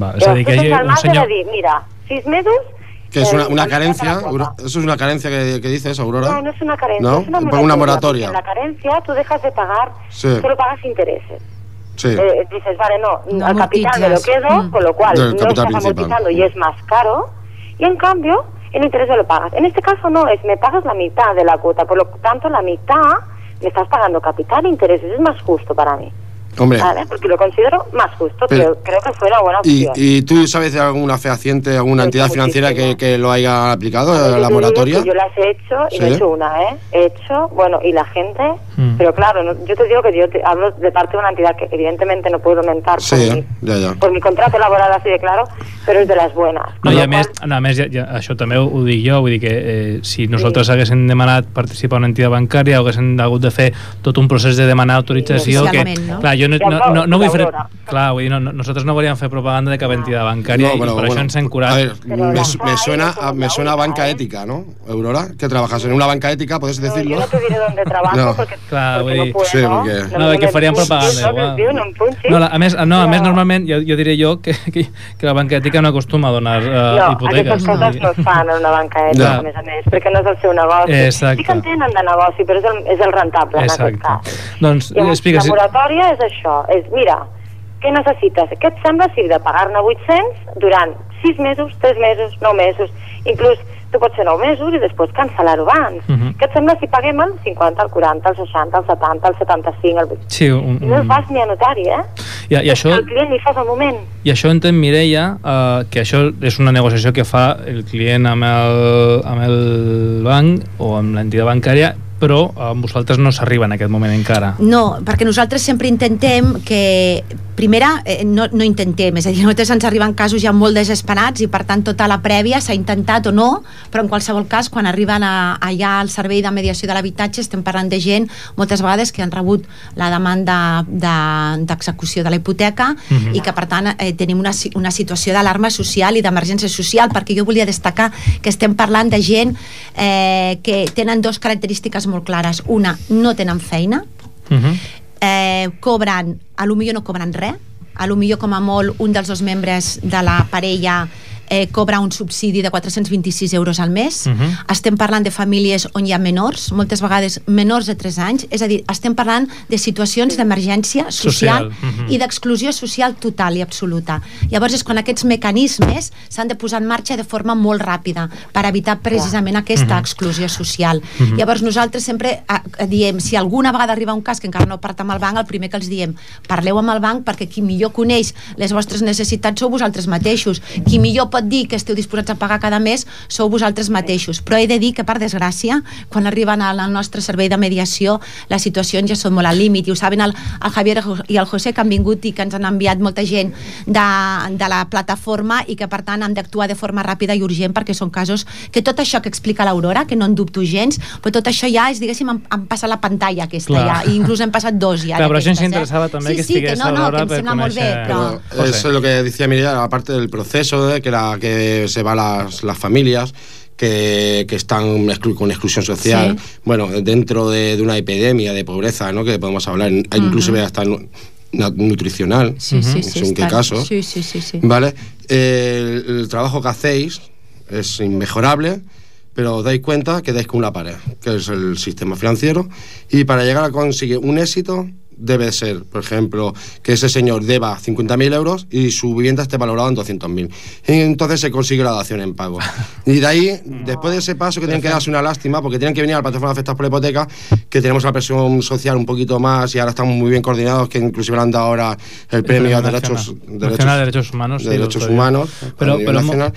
Va, és a dir, que hi ha el un senyor... de dir, mira, 6 mesos... Que es una, eh, una el carencia, eso es una carencia que, que dices, Aurora. No, no es una carencia, ¿No? es una Por moratoria. una En la carencia tú dejas de pagar, Sí. solo pagas intereses. Sí. Eh, dices, vale, no, No al capital me lo quedo, Mm. con lo cual Del no estás principal. amortizando y es más caro, y en cambio el interés lo pagas. En este caso no, es me pagas la mitad de la cuota, por lo tanto la mitad me estás pagando capital e intereses, es más justo para mí. Hombre, ¿vale? Porque lo considero más justo, Pero- creo, creo que fue una buena ¿y, opción. y tú sabes de alguna fehaciente, alguna entidad financiera que, que lo haya aplicado, te la moratoria? que Yo las he hecho y no Sí. he hecho una, ¿eh? He hecho, bueno, y la gente, Mm. pero claro, no- yo te digo que yo te hablo de parte de una entidad que evidentemente no puedo mentar por, Sí, mi, ya, ya. por mi contrato laboral así de claro, pero es de las buenas. No, i a més, no, a més ja, ja, això també ho, ho dic jo, vull dir que eh, si nosaltres haguéssim demanat participar en una entitat bancària haguéssim hagut de fer tot un procés de demanar autorització que, Inicialment, no? clar, jo no, no, no, no vull fer clar, vull dir, no, no, nosaltres no volíem fer propaganda de cap entitat bancària No, i pero per bueno, això ens hem curat A ver, me, me suena, no a- me suena a banca ¿eh? ética, ¿no? Aurora, que trabajas en una banca ética, puedes No, decirlo. yo no te diré dónde trabajo No. porque, Clar, porque vull dir- no puedo, Sí, ¿no? porque- No, me- que faríem propaganda, no, igual. no no, la, a més, no, a més No. normalment jo, jo diré jo que, que, que la banca ètica no acostuma a donar uh, no, hipoteques aquestes coses no es fan en una banca ètica, Ja. a més a més, perquè no és el seu negoci. Exacte. Sí que en tenen de negoci, però és el, és el rentable en Exacte. aquest cas. Doncs Llavors, explica la moratòria és això, és, mira, què necessites? Què et sembla si de pagar-ne 800 durant 6 mesos, 3 mesos, 9 mesos, inclús tu pots ser 9 mesos i després cancel·lar-ho abans. Mhm. Què et sembla si paguem el 50, el 40, el 60, el 70, el 75, el 80? Sí, un, I no el un... fas ni a notari, eh? I, i això... El client li fas al moment. I això entén Mireia, eh, que això és una negociació que fa el client amb el, amb el banc o amb l'entitat bancària, però amb vosaltres no s'arriba en aquest moment encara. No, perquè nosaltres sempre intentem que primera, eh, no, no intentem, és a dir, nosaltres ens arriben casos ja molt desesperats i per tant tota la prèvia s'ha intentat o no, però en qualsevol cas quan arriben a, allà al servei de mediació de l'habitatge estem parlant de gent moltes vegades que han rebut la demanda de- d'execució de, la hipoteca Mhm. i que per tant eh, tenim una, una situació d'alarma social i d'emergència social perquè jo volia destacar que estem parlant de gent eh, que tenen dues característiques molt clares. Una, no tenen feina eh, cobren, a lo millor no cobren res, a lo millor com a molt un dels dos membres de la parella eh, cobra un subsidi de 426 euros al mes. Mhm. Estem parlant de famílies on hi ha menors, moltes vegades menors de 3 anys, és a dir, estem parlant de situacions d'emergència social, Social, mhm. i d'exclusió social total i absoluta. Llavors és quan aquests mecanismes s'han de posar en marxa de forma molt ràpida per evitar precisament aquesta Mhm. exclusió social. Mhm. Llavors nosaltres sempre eh, diem, si alguna vegada arriba un cas que encara no part amb el banc, el primer que els diem, parleu amb el banc perquè qui millor coneix les vostres necessitats sou vosaltres mateixos. Qui millor pot dir que esteu disposats a pagar cada mes sou vosaltres mateixos. Però he de dir que, per desgràcia, quan arriben al nostre servei de mediació, les situacions ja són molt al límit. I ho saben el, el Javier i el José, que han vingut i que ens han enviat molta gent de, de la plataforma i que, per tant, han d'actuar de forma ràpida i urgent perquè són casos que tot això que explica l'Aurora, que no en dubto gens, però tot això ja és, diguéssim, han, han passat la pantalla aquesta Clar. ja, i inclús hem passat dos ja. Clar, però això ens interessava també sí, que sí, que estigués no, no, que em per sembla molt bé, conèixer- però... Pero eso es lo que decía Mireia, aparte del proceso de que, la, que se van las, las familias que, que están exclu- con exclusión social, bueno, dentro de, de una epidemia de pobreza, ¿no? que podemos hablar, incluso Ujú. hasta nu- na- nutricional, Sí, sí, sí. en qué caso, Sí, sí, sí, sí. ¿vale? Eh, el, el trabajo que hacéis es inmejorable, pero os dais cuenta que dais con una pared, que es el sistema financiero, y para llegar a conseguir un éxito debe ser, por ejemplo, que ese señor deba 50.000 euros y su vivienda esté valorada en 200.000. Y entonces se consigue la dación en pago. Y de ahí, después de ese paso, que tienen que darse una lástima, porque tienen que venir a la plataforma de afectados por la hipoteca, que tenemos la presión social un poquito más y ahora estamos muy bien coordinados, que inclusive le han dado ahora el premio a derechos, de Derechos Humanos, de sí, derechos humanos Pero- pero.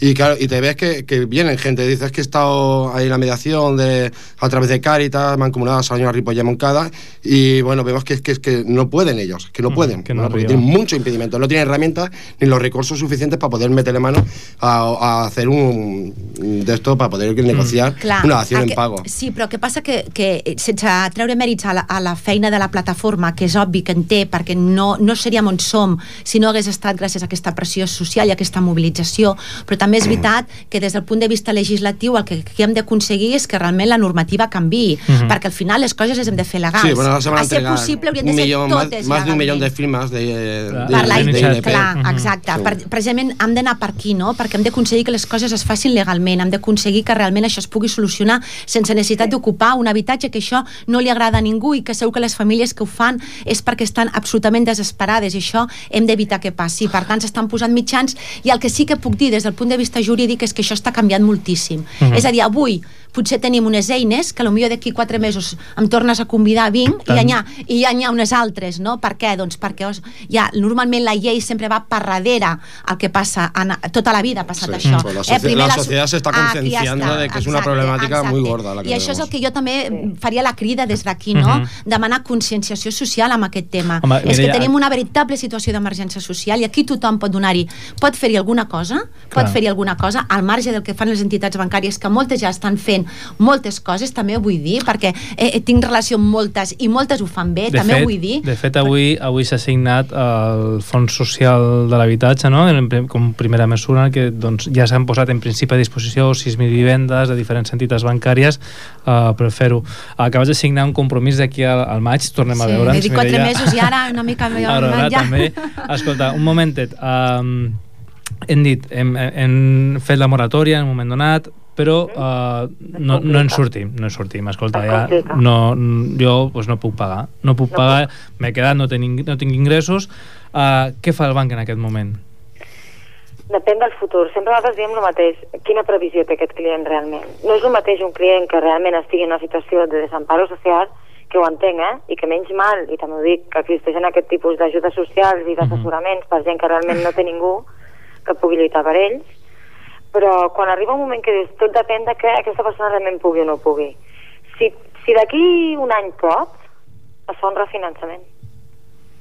Y claro, y te ves que, que vienen gente, dices que he estado ahí en la mediación de, a través de Cáritas, Mancomunada, Salaño, Ripolla, Moncada, y bueno, vemos que es que, es que no pueden ellos, que no pueden, que no ¿no? porque arriba. tienen mucho impedimento, no tienen herramientas ni los recursos suficientes para poder meterle mano a, a hacer un de esto, para poder negociar Clar, una el en pago. Sí, però que passa que, que sense treure mèrits a la, a la feina de la plataforma, que és obvi que en té, perquè no, no seríem on som si no hagués estat gràcies a aquesta pressió social i a aquesta mobilització, però també és veritat que des del punt de vista legislatiu el que, que hem d'aconseguir és que realment la normativa canvi, Mhm. perquè al final les coses les hem de fer legals. Sí, bueno, a ser possible haurien de un ser millón, más, totes más de un millón legalment. de firmas de, de, per la de INP. clar, exacte. Sí. Per, precisament hem d'anar per aquí, no? Perquè hem d'aconseguir que les coses es facin legalment, hem d'aconseguir que realment això es pugui solucionar sense necessitat d'ocupar un habitatge que això no li agrada a ningú i que segur que les famílies que ho fan és perquè estan absolutament desesperades i això hem d'evitar que passi. Per tant, s'estan posant mitjans i el que sí que puc dir des del punt de vista jurídic és que això està canviant moltíssim. Mhm. És a dir, avui potser tenim unes eines que potser d'aquí quatre mesos em tornes a convidar, vinc, i Tant. ja n'hi ha, i ha unes altres, no? Per què? Doncs perquè os, ja, normalment la llei sempre va per darrere el que passa, en, tota la vida ha passat Sí, això. socie- primer la so- sociedad se está Ah, concienciando està, de que es una problemática muy gorda la que I això és el que jo també faria la crida des d'aquí, no? Mhm. Demanar conscienciació social amb aquest tema. Home, és que tenim una veritable situació d'emergència social i aquí tothom pot donar-hi, pot fer-hi alguna cosa, pot fer-hi alguna cosa, al marge del que fan les entitats bancàries, que moltes ja estan fent moltes coses, també ho vull dir, perquè eh, eh, tinc relació amb moltes i moltes ho fan bé, també fet, ho vull dir. De fet, avui avui s'ha signat el Fons Social de l'Habitatge, no? Com primera mesura, que doncs, ja s'han posat en principi a disposició 6.000 vivendes de diferents entitats bancàries uh, per fer-ho. Acabes de signar un compromís d'aquí al, al maig, tornem a Sí, veure'ns. he dit quatre Mireia. mesos i ara una mica millor Aurora, ja. també. Escolta, un momentet. Um, hem dit, hem, hem fet la moratòria en un moment donat, però uh, no, no en sortim, no en sortim. Escolta, ja, no, jo pues, no puc pagar. No puc pagar, m'he quedat, no, tinc, no tinc ingressos. Uh, què fa el banc en aquest moment? Depèn del futur. Sempre nosaltres diem el mateix. Quina previsió té aquest client realment? No és el mateix un client que realment estigui en una situació de desamparo social, que ho entenc, eh? I que menys mal, i també ho dic, que existeixen aquest tipus d'ajudes socials i d'assessoraments per gent que realment no té ningú que pugui lluitar per ells, però quan arriba un moment que dius tot depèn de que aquesta persona realment pugui o no pugui. Si, si d'aquí un any pot, es fa un refinançament.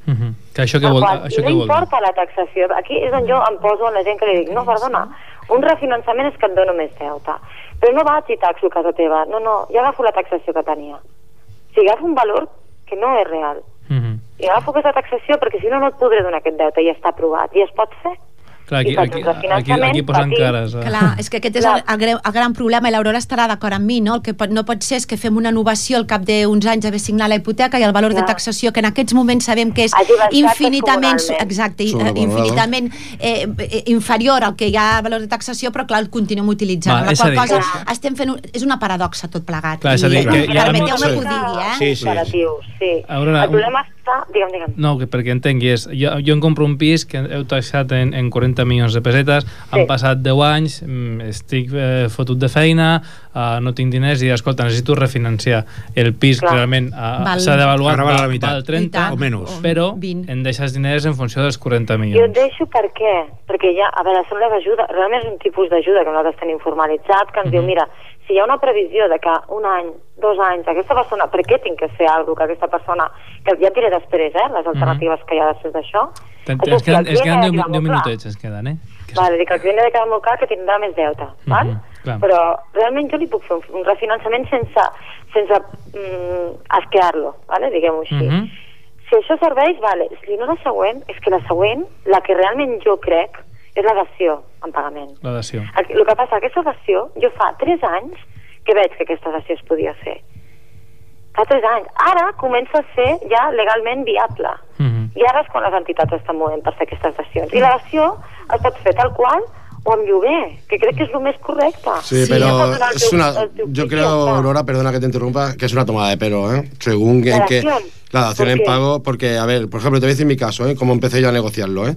Uh -huh. Que això que El vol, qual, això no vol dir? importa la taxació. Aquí és on jo em poso en la gent que li dic, no, perdona, un refinançament és que et dono més deute. Però no vaig i taxo a casa teva. No, no, jo agafo la taxació que tenia. O sigui, agafo un valor que no és real. Mhm. I agafo aquesta taxació perquè si no, no et podré donar aquest deute i està aprovat. I es pot fer. Clar, aquí, aquí, aquí, aquí posen petit. cares. Eh? Clar, és que aquest és el, el, greu, el gran problema i l'Aurora estarà d'acord amb mi, no? El que pot, no pot ser és que fem una innovació al cap d'uns anys haver signat la hipoteca i el valor de Clar. taxació que en aquests moments sabem que és infinitament, exacte, i- Sobrevalorado. infinitament eh, eh, inferior al que hi ha valor de taxació, però clar, el continuem utilitzant. Va, la és qual dir- cosa Clar. estem fent... Un, és una paradoxa tot plegat. Clar, és a dir, I, que i hi ha- permeteu-me que ho digui, eh? Sí, sí. Sí. Aurora, el problema està... Digue'm, digue'm. No, que perquè entengui, és, jo, jo em compro un pis que heu taxat en, en 40 milions de pessetes, han passat 10 anys, mm, estic eh, fotut de feina, eh, no tinc diners i, escolta, necessito refinanciar. El pis Clar. realment eh, s'ha d'avaluar, Ara val la val, meitat. val 30 I tant. o menys. però 20. em deixes diners en funció dels 40 Jo et milions. deixo per què? Perquè ja, a veure, són les ajudes, realment és un tipus d'ajuda que nosaltres tenim formalitzat, que ens diu, mira, si hi ha una previsió de que un any, dos anys, aquesta persona, per què tinc que fer alguna que aquesta persona, que ja diré després, eh, les alternatives que hi ha després d'això, el queden, client queden ha de 10, quedar 10 molt clar. minutets, ens queden, eh? Que Vale, dic, el client ha de quedar molt clar que tindrà més deute, val? Mhm, clar. Però realment jo li puc fer un, un refinançament sense, sense mm, asquear-lo, vale? diguem-ho així. Mhm. Si això serveix, vale. Si no la següent, és que la següent, la que realment jo crec, és la dació en pagament. La dació. El, el que passa, aquesta dació, jo fa 3 anys que veig que aquesta dació es podia fer. Fa 3 anys. Ara comença a ser ja legalment viable. Mhm. I ara és quan les entitats estan movent per fer aquestes dacions. I la dació es pot fer tal qual o amb lloguer, que crec que és el més correcte. Sí, teu- una, piso, creo. Aurora, perdona que te interrumpa, que es una tomada de pelo, ¿eh? Según ¿La en que la dación ¿Por en pago, porque, a ver, por ejemplo, te voy a decir mi caso, ¿eh? Cómo empecé yo a negociarlo, ¿eh?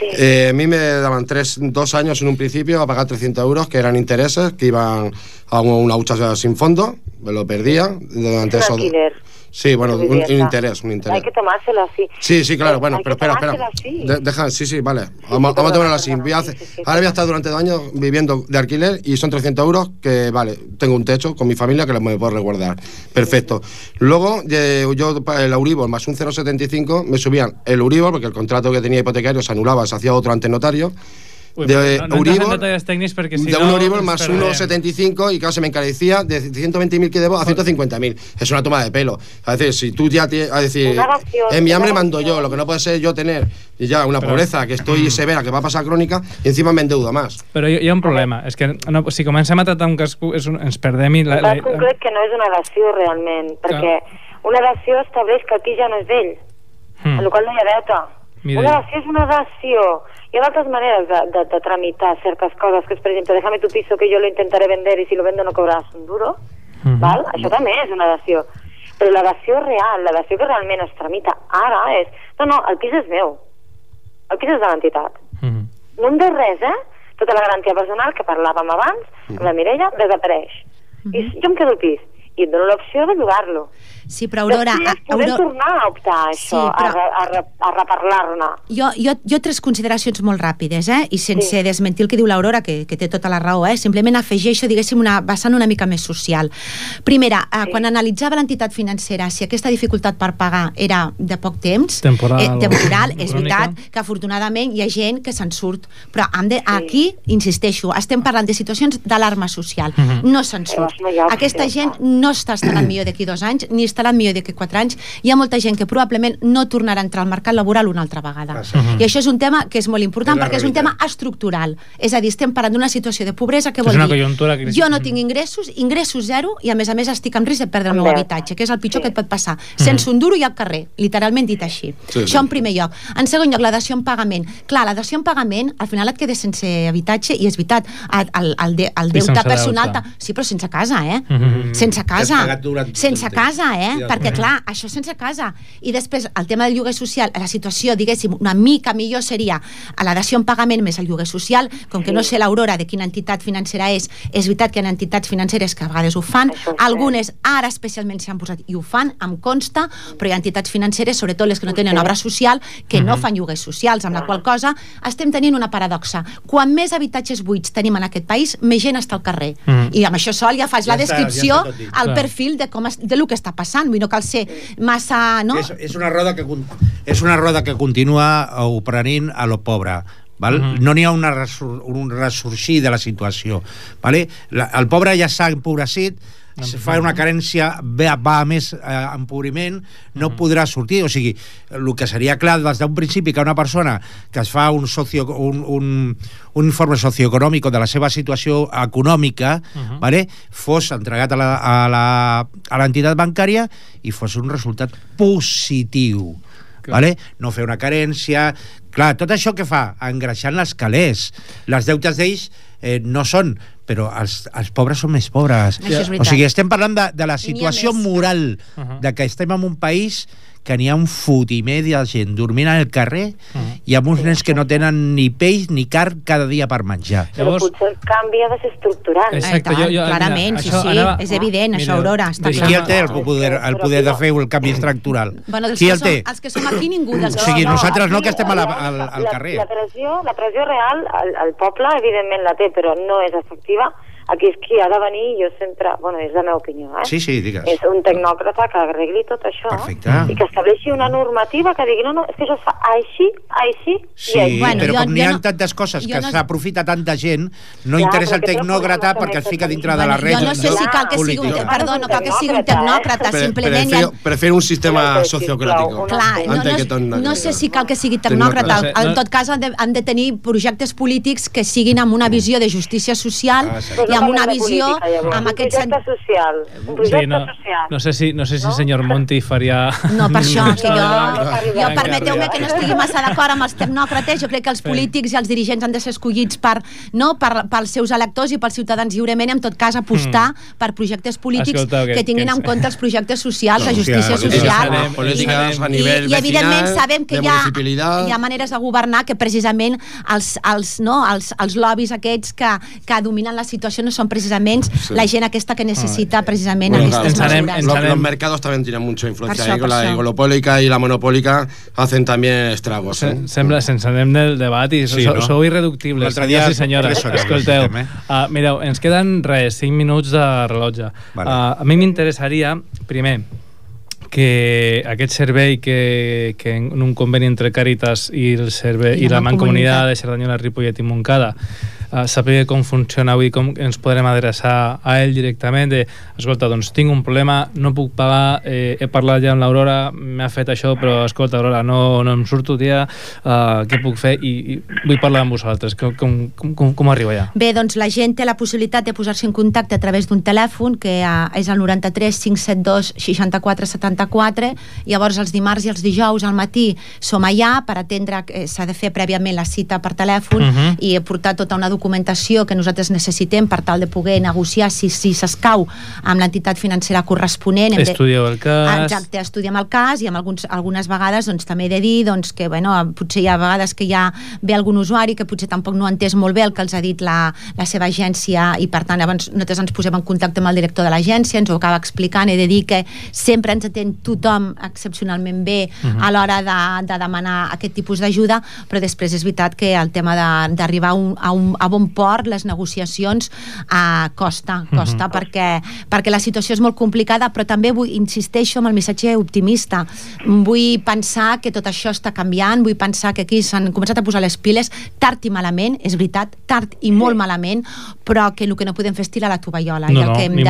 Sí. Eh, a mí me daban tres, dos años en un principio a pagar 300 euros, que eran intereses, que iban a una hucha sin fondo, me lo perdía durante Es esos... alquiler. Sí, bueno, un, interés, un interés. Hay que tomárselo así. Sí, sí, claro, bueno, hay pero espera, espera. De- deja, sí, sí, vale. Vamos, vamos a tomarlo así. Voy a hacer- ahora voy a estar durante dos años viviendo de alquiler y son 300 euros que, vale, tengo un techo con mi familia que me puedo resguardar. Perfecto. Luego, yo, el Euribor más un 0,75, me subían el Euribor, porque el contrato que tenía hipotecario se anulaba, se hacía otro ante notario. De però no, no entres en Euribor, detalls tècnics perquè si de no... un Euribor ens más perdrem. 1,75 y claro, se me encarecía de 120.000 que debo a 150.000. Es una toma de pelo. Es decir, si tú ya tienes, a decir, en mi hambre mando yo, lo que no puede ser yo tener y ya una Pero- pobreza que estoy severa, que va a pasar crónica, y encima me endeudo más. Però hi, hi ha un problema, és que no, si comencem a tratar un cas, és un, ens perdem i... La, la, cas concret que no és una dació realment, perquè una dació estableix que el pis ja no és d'ell, Hmm. la qual no hi ha deute. Mira. Una dació és una dació. Hi ha d'altres maneres de, de, de tramitar certes coses, que és, per exemple, déjame tu piso que yo lo intentaré vender y si lo vendo no cobrarás un duro. Mhm. Val? Això també és una dació. Però la dació real, la dació que realment es tramita ara és... No, no, el pis és meu. El pis és de l'entitat. Mhm. No em res, eh? Tota la garantia personal que parlàvem abans, amb la Mireia, desapareix. I jo em quedo el pis i et dono l'opció de llogar-lo. Sí, però Aurora... Després podem Aurora tornar a optar a Sí, això, però- a, re, a, re, a reparlar-ne. jo, jo, jo tres consideracions molt ràpides, eh? i sense Sí. desmentir el que diu l'Aurora, que, que té tota la raó, eh? simplement afegeixo, diguéssim, una vessant una mica més social. Primera, eh, quan analitzava l'entitat financera si aquesta dificultat per pagar era de poc temps, Temporal eh, temporal és veritat que afortunadament hi ha gent que se'n surt, però hem de, aquí, insisteixo, estem parlant de situacions d'alarma social, Mhm. no se'n surt. No Aquesta gent clar. No està estarà millor d'aquí dos anys, ni estarà millor d'aquí quatre anys. Hi ha molta gent que probablement no tornarà a entrar al mercat laboral una altra vegada. I això és un tema que és molt important És perquè és un tema estructural. És a dir, estem parlant d'una situació de pobresa que vol dir que- jo no tinc ingressos, ingressos zero i a més a més estic en risc de perdre el meu habitatge, que és el pitjor Sí. que et pot passar. Sense un duro i al carrer, literalment dit així. Sí, sí. Això en primer lloc. En segon lloc, la dació en pagament. Clar, la dació en pagament, al final et quedes sense habitatge i és veritat, el, el, el, de, el deute personal... deute. Sí, però sense casa, eh? Mhm. Sense casa. Tot Sense temps. casa, eh? Sí, Perquè, clar, això sense casa. I després, el tema del lloguer social, la situació, diguéssim, una mica millor seria a la dació en pagament més el lloguer social, com que no sé l'Aurora de quina entitat financera és, és veritat que hi ha entitats financeres que a vegades ho fan, algunes ara especialment s'han posat i ho fan, em consta, però hi ha entitats financeres, sobretot les que no tenen obra social, que no fan lloguers socials, amb la qual cosa estem tenint una paradoxa. Quan més habitatges buits tenim en aquest país, més gent està al carrer. Mhm. I amb això sol ja faig Ja la està, descripció ja està tot dit. El Clar. perfil de, com es, de lo que està passant. Vull no cal ser massa... No? És, és, una roda que, és una roda que continua oprenint a lo pobre. Val? Mhm. No n'hi ha una resur un ressorgir de la situació. Vale? La, el pobre ja s'ha empobrecit, es fa una carència, va, va a més eh, empobriment, no podrà sortir. O sigui, el que seria clar des d'un principi que una persona que es fa un, socio, un, un, un informe socioeconòmic de la seva situació econòmica Mhm. vale? fos entregat a la- a la- a l'entitat bancària i fos un resultat positiu. Vale? No fer una carència... Clar, tot això que fa? Engreixant les calés. Les deutes d'ells eh, no són, però els, els pobres són més pobres. O sigui, estem parlant de, de la situació moral Uh -huh. de que estem en un país que n'hi ha un fotimer de gent dormint al carrer -huh. i amb uns nens que no tenen ni peix ni carn cada dia per menjar. Però potser el canvi ha de ser estructural. Exacte, jo, jo, clarament, sí, sí, és evident, això, Aurora, està clar. qui el té el poder, el poder de fer el canvi estructural? Bueno, dels qui el té? Som, els que som aquí ningú dels O sigui, som- nosaltres no, aquí, que estem a la, la- al, al la, carrer. La pressió, la pressió real, el, el poble evidentment la té, però no és efectiva. Aquí és qui ha de venir, jo sempre, bueno, és la meva opinió, eh? Sí, sí, digues. És un tecnòcrata que arregli tot això Perfecte. i que estableixi una normativa que digui, no, no, és que això es fa així, així Sí, i així. Bueno, però jo- com n'hi jo ha no- tantes coses jo que no- s'aprofita tanta gent, no Clar, interessa el tecnòcrata problema perquè es fica dintre de la Jo red no sé si cal que sigui un, perdó, no cal que sigui un tecnòcrata, Pre- simplement... prefiero, ja- prefiero un sistema Sisplau, sociocrático. Clar, no, no, no sé si cal que sigui Tecnòcrata. En tot cas, han de, han de tenir projectes polítics que siguin amb una visió de justícia social Ah, i amb una visió política, llavors. amb un aquest projecte sentit. social. Un projecte Sí, no, social. no sé si, no sé si el senyor Monti faria... No, per això, que jo, jo permeteu-me que no estigui massa d'acord amb els tecnòcrates, jo crec que els polítics i els dirigents han de ser escollits per, no, per, pels seus electors i pels ciutadans lliurement, i en tot cas apostar per projectes polítics Escolteu, que- que tinguin que- en compte els projectes socials, la justícia social. anem- polítiques a I, nivell i evidentment vecinal, sabem que hi ha, hi ha maneres de governar que precisament els, els, no, els, els lobbies aquests que, que dominen la situació no són precisament Sí. la gent aquesta que necessita precisament Bueno, aquestes claro, mesures. los, los mercados también tienen mucha influencia això, la això. oligopólica y la monopólica hacen también estragos. ¿eh? Se, sembla, sense anem del debat i Sí, sou, no? sou irreductibles, L'altre dia i tres hores Escolteu, necessitem, uh, mireu, ens queden res, 5 minuts de rellotge. Vale. Uh, a mi m'interessaria, primer, que aquest servei que, que en un conveni entre Càritas i, el servei, I i la la Mancomunitat de Cerdanyola, Ripollet i Montcada uh, sàpiga com funciona avui, com ens podrem adreçar a ell directament, de, escolta, doncs tinc un problema, no puc pagar, eh, he parlat ja amb l'Aurora, m'ha fet això, però escolta, Aurora, no, no em surto, tia, uh, què puc fer? I, i vull parlar amb vosaltres, com, com, com, com, arribo allà? Bé, doncs la gent té la possibilitat de posar-se en contacte a través d'un telèfon que eh, és el 93 572 64 74 llavors els dimarts i els dijous al matí som allà per atendre eh, s'ha de fer prèviament la cita per telèfon Mhm. i portar tota una documentació que nosaltres necessitem per tal de poder negociar si si s'escau amb l'entitat financera corresponent. Hem Estudieu el cas... Exacte, estudiem el cas i amb alguns, algunes vegades doncs, també he de dir doncs, que bueno, potser hi ha vegades que hi ha ve algun usuari que potser tampoc no ha entès molt bé el que els ha dit la, la seva agència i per tant llavors nosaltres ens posem en contacte amb el director de l'agència, ens ho acaba explicant. He de dir que sempre ens atén tothom excepcionalment bé Mhm. a l'hora de, de demanar aquest tipus d'ajuda però després és veritat que el tema de- d'arribar a, un, a, un, a bon port les negociacions eh, costa, costa Mhm. perquè, perquè la situació és molt complicada però també vull, insisteixo amb el missatge optimista. Vull pensar que tot això està canviant vull pensar que aquí s'han començat a posar les piles tard i malament, és veritat tard i molt malament, però que el que no podem fer és tirar la tovallola. No, i el que, hem de,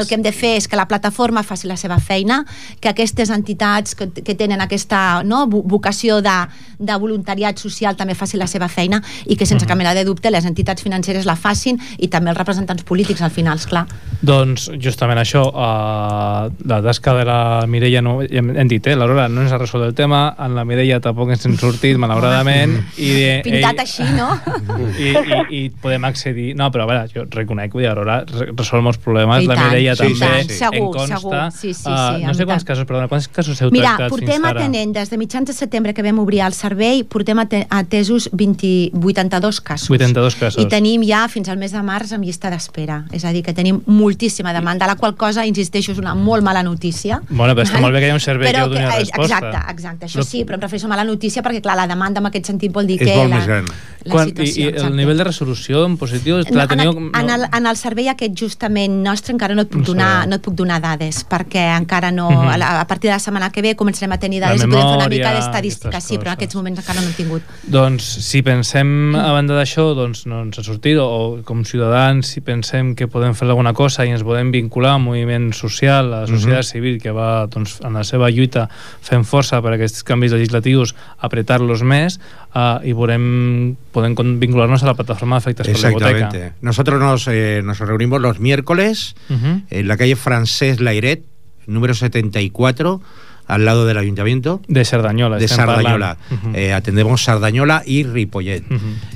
el que hem de fer és que la plataforma faci la seva feina que aquestes entitats que, que tenen aquesta no, vo- vocació de, de voluntariat social també facin la seva feina i que sense cap mena de dubte les entitats financeres la facin i també els representants polítics al final, esclar. Doncs justament això, uh, la tasca de la Mireia, no, hem, hem dit, eh, l'Aurora no ens ha resolt el tema, en la Mireia tampoc ens hem sortit, malauradament, i, eh, Pintat ell- així, no? i, i, i podem accedir... No, però a veure, jo reconec que Aurora re- resol molts problemes, I la Mireia i també tant, en segur, consta. segur. Sí, sí, Uh, sí, no sé en quants tant. casos, perdona, quants casos heu Mira, tractat portem fins ara? atenent des de mitjans de setembre que vam obrir el servei, portem ate- atesos 20, 82 casos. 82 casos. Casos. I tenim ja fins al mes de març amb llista d'espera. És a dir, que tenim moltíssima demanda, la qual cosa, insisteixo, és una molt mala notícia. Bueno, però està molt bé que hi ha un servei però que doni resposta. Exacte, exacte, això Però- sí, però em refereixo a mala notícia perquè, clar, la demanda en aquest sentit vol dir És que molt la, més gran. la Quan, i, situació... I exacte. el nivell de resolució en positiu No, la en, teniu... el, en, el, en el servei aquest justament nostre encara no et puc, No donar, no et puc donar dades perquè encara no, Mhm. a, la, a partir de la setmana que ve començarem a tenir dades i podem fer una mica memòria, d'estadística, sí, però en aquests moments encara no hem tingut. Doncs si pensem a banda d'això doncs no ens ha sortit o com ciutadans si pensem que podem fer alguna cosa i ens podem vincular al moviment social, a la societat Mhm. civil que va doncs, en la seva lluita fent força per a aquests canvis legislatius apretar-los més uh, i veurem, podem vincular-nos a la plataforma d'efectes per la hipoteca. Exactamente. Nosotros nos, eh, nos reunimos los miércoles Ujú. en la calle Francés Lairet, número 74, al lado del ayuntamiento. De Sardañola. De Sardañola. parlant. Ujú. Eh, atendemos Sardañola y Ripollet.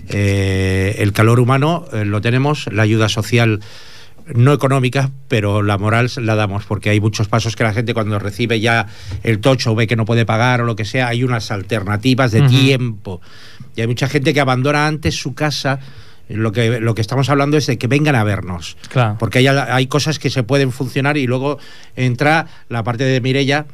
Eh, el calor humano eh, lo tenemos, la ayuda social no económica, pero la moral la damos, porque hay muchos pasos que la gente cuando recibe ya el tocho ve que no puede pagar o lo que sea, hay unas alternativas de Ujú. tiempo. Y hay mucha gente que abandona antes su casa. Lo que, lo que estamos hablando es de que vengan a vernos. Claro. Porque hay, hay cosas que se pueden funcionar y luego entra la parte de Mirella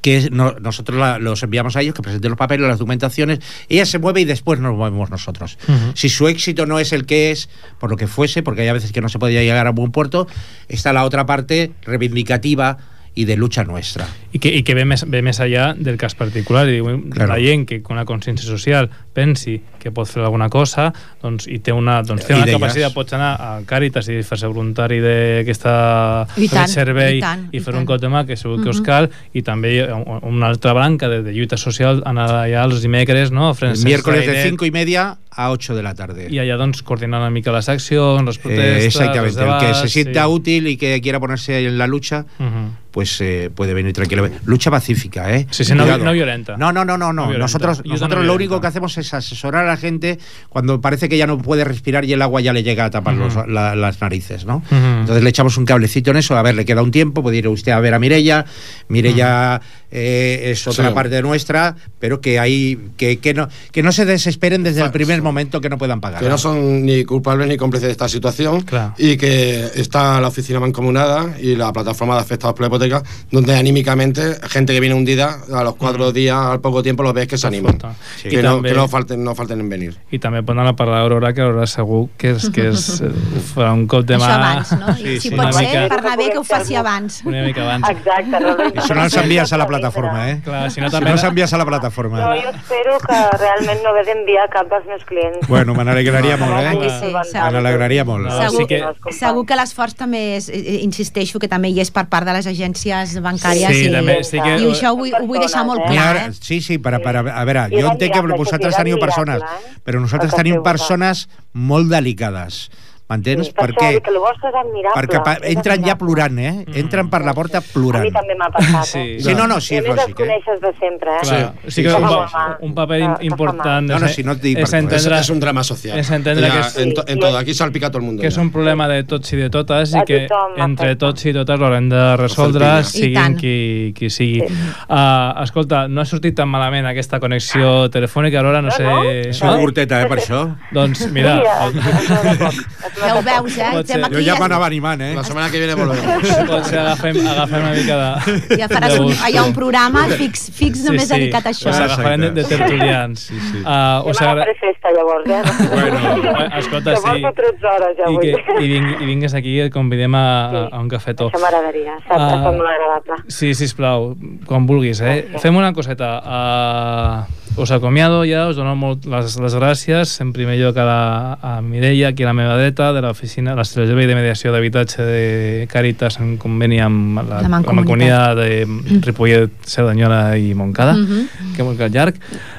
que no- nosotros la- los enviamos a ellos, que presenten los papeles, las documentaciones, ella se mueve y después nos movemos nosotros. Si su éxito no es el que es, por lo que fuese, porque hay a veces que no se podía llegar a buen puerto, está la otra parte reivindicativa y de lucha nuestra. I que, i que ve, més allà del cas particular diu, Claro. que con la consciència social pensi que pot fer alguna cosa doncs, i té una, doncs, té I una d'elles. capacitat, pots anar a Càritas i fer-se voluntari d'aquesta I tant, servei i tant, i i fer tant. un cop de mà que segur que us Mhm. cal i també un- una altra branca de, de lluita social anar allà els dimecres no? Francesc miércoles de Lairet, 5 y media a 8 de la tarde. i allà doncs coordinar una mica les accions, les protestes Eh, exactamente, els el que debats, se sienta sí. útil y que quiera ponerse en la lucha, Ujú. pues eh, puede venir tranquilamente. Lucha pacífica, ¿eh? Sí, sí, no, no violenta. No, no, no, no, no. violenta. Nosotros, nosotros no lo violenta. único que hacemos es asesorar a la gente cuando parece que ya no puede respirar y el agua ya le llega a tapar los- Ujú. la- las narices, ¿no? Ujú. Entonces le echamos un cablecito en eso. A ver, le queda un tiempo, puede ir usted a ver a Mirella. Mirella eh, es otra Sí. parte nuestra, pero que hay que, que no que no se desesperen desde el primer momento que no puedan pagar. que no son ni culpables ni cómplices de esta situación Claro. y que está la oficina mancomunada y la plataforma de afectados por la hipoteca donde anímicamente gente que viene hundida a los cuatro días al poco tiempo los ves que se animan Sí. que, no, que no falten no falten en venir i també pot anar a parlar d'Aurora que Aurora segur que és, que és eh, farà un cop de Això mà abans, no? I si pot una ser, mica, per anar bé que ho faci abans. una mica abans Exacte. No, Eso no los envías a la plataforma, ¿eh? Clar, si no Si també no los envías a la plataforma. No, jo espero que realment no hagués d'enviar cap dels meus clients. Bueno, me n'alegraria molt, Ah, que eh? sí, Me n'alegraria molt. No, segur, sí que- segur que l'esforç també és, eh, insisteixo, que també hi és per part de les agències bancàries Sí, i, també, sí que- i això ho vull, ho vull deixar molt clar, eh? sí, sí, para, para, a veure, I jo entenc que mirable, vosaltres teniu persones, eh? però nosaltres tenim persones molt delicades, m'entens? Sí, per perquè que el vostre és admirable. perquè pa, és entren ja plorant, eh? Entren per la porta A mi plorant. també m'ha passat, Sí. eh? Sí, no, no, sí, I a és més els lògic, eh? coneixes de sempre, eh? Clar, sí, sí que Fa un, pa- mal. un paper mal. important No, no, és, si no et dic és entendre, es un drama social és entendre Ya, que és- en, to- en Sí, todo sí. aquí salpica a todo el mundo que és un problema de tots i de totes i A que entre tots i totes l'haurem de resoldre. I siguin qui, qui sigui. Sí. Uh, escolta, no ha sortit tan malament aquesta connexió telefònica, Aurora, no, No, sé... no. És una curteta, eh, per això. Doncs mira, Sí, Ja ho veus, eh? Pot ser. Estem Jo aquí, ja ja, m'anava animant, eh? la semana que viene volvemos potser agafem, agafem una mica de... ja faràs de un, ha un programa fix, fix només dedicat a això. Us agafarem de, de tertulians. Sí, sí. Uh, Jo us m'agafaré agra... festa, llavors, eh? Bueno, eh, escolta, sí. porto 13 hores, ja I, que, i, ving, I vingues aquí i et convidem a, a, a un cafetó. Això m'agradaria, saps? Ah. Uh, molt agradable. Sí, sisplau, quan vulguis, eh? Fem una coseta. Uh, us acomiado ja, us dono molt les, les gràcies, en primer lloc a, la, a Mireia, aquí a la meva dreta, de l'oficina, la servei de mediació d'habitatge de Càritas en conveni amb la, La Mancomunitat. de Ripollet, Cerdanyola i Montcada, Mhm. que molt llarg.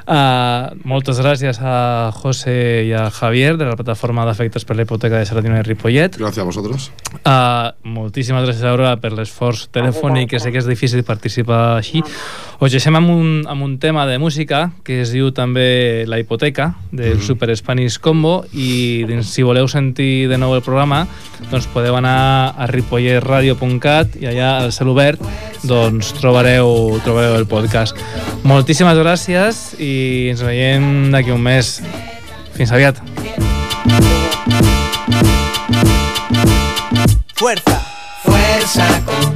Uh, moltes gràcies a José i a Javier de la plataforma d'efectes per la hipoteca de Cerdanyola i Ripollet. gracias a vosotros Uh, moltíssimes gràcies a Aurora per l'esforç telefònic, que sé que és difícil participar així. Us deixem amb un, amb un tema de música que es diu també La hipoteca, del Mhm. Super Spanish Combo, i si voleu sentir de nou el programa, doncs podeu anar a ripolletradio.cat i allà al cel obert doncs trobareu, trobareu el podcast. Moltíssimes gràcies i ens veiem d'aquí un mes. Fins aviat. Fuerza. Fuerza, compay,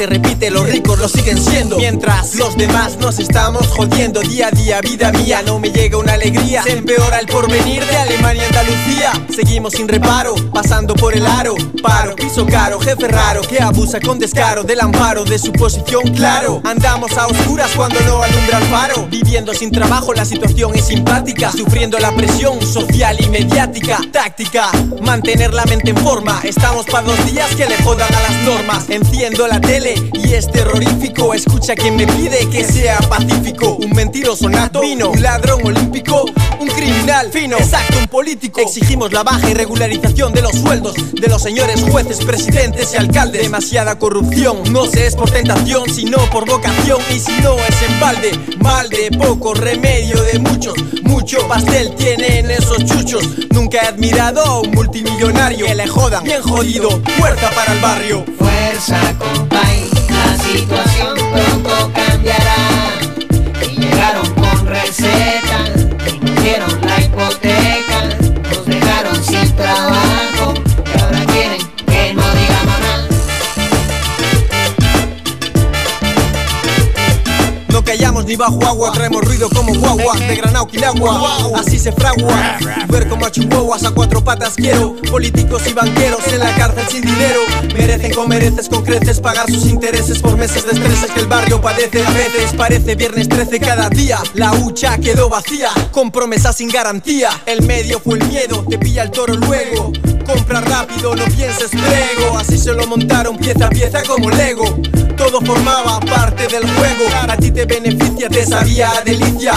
se repite, los ricos lo siguen siendo. Mientras los demás nos estamos jodiendo Día a día, vida mía, no me llega una alegría. Se empeora el porvenir de Alemania y Andalucía. Seguimos sin reparo, pasando por el aro. Paro, piso caro, jefe raro Que abusa con descaro del amparo de su posición Claro, andamos a oscuras cuando no alumbra el faro. Viviendo sin trabajo, la situación es simpática. Sufriendo la presión social y mediática Táctica, mantener la mente en forma Estamos para dos días que le jodan a las normas. Enciendo la tele y es terrorífico. Escucha quien me pide que sea pacífico. Un mentiroso nato, vino, un ladrón olímpico Un criminal fino, exacto, un político. Exigimos la baja y regularización de los sueldos De los señores jueces, presidentes y alcaldes. Demasiada corrupción, no se es por tentación Sino por vocación. Y si no es en balde Mal de poco, remedio de muchos. Mucho pastel tienen esos chuchos. Nunca he admirado a un multimillonario. Que le jodan, bien jodido, fuerza para el barrio. Fuerza, compay, la situación pronto cambiará. Y llegaron con recetas, ni bajo agua, traemos ruido como guagua De granao quilagua, así se fragua. Ver como a chihuahuas a cuatro patas quiero. Políticos y banqueros en la cárcel sin dinero. Merecen con mereces con creces Pagar sus intereses por meses de estreses que el barrio padece A veces parece viernes 13 cada día. La hucha quedó vacía, con promesas sin garantía. El medio fue el miedo, te pilla el toro luego. Compra rápido, no pienses prego. Así se lo montaron pieza a pieza como Lego. Todo formaba parte del juego. A ti te beneficia, te sabía a delicia.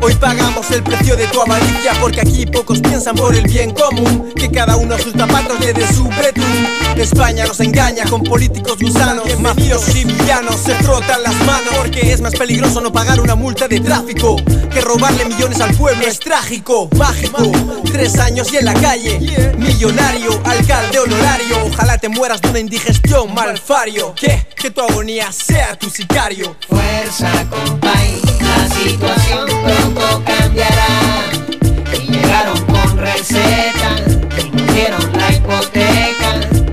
Hoy pagamos el precio de tu avaricia Porque aquí pocos piensan por el bien común Que cada uno a sus zapatos le dé su betún España nos engaña con políticos gusanos Mafiosos y villanos se frotan las manos Porque es más peligroso no pagar una multa de tráfico Que robarle millones al pueblo es trágico, mágico. Tres años y en la calle Millonario, alcalde honorario Ojalá te mueras de una indigestión, malfario. Que, que tu agonía sea tu sicario. Fuerza, la situación pronto cambiará. Y llegaron con recetas, dieron la hipoteca,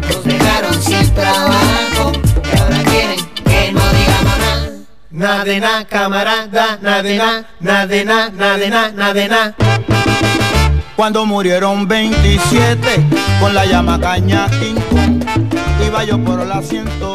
nos dejaron sin trabajo, y ahora quieren que no digamos nada. Nada de nada, camarada, nada de nada, nada de nada, nada de nada, nada de nada. Cuando murieron 27 con la llama caña King Kong, iba yo por el asiento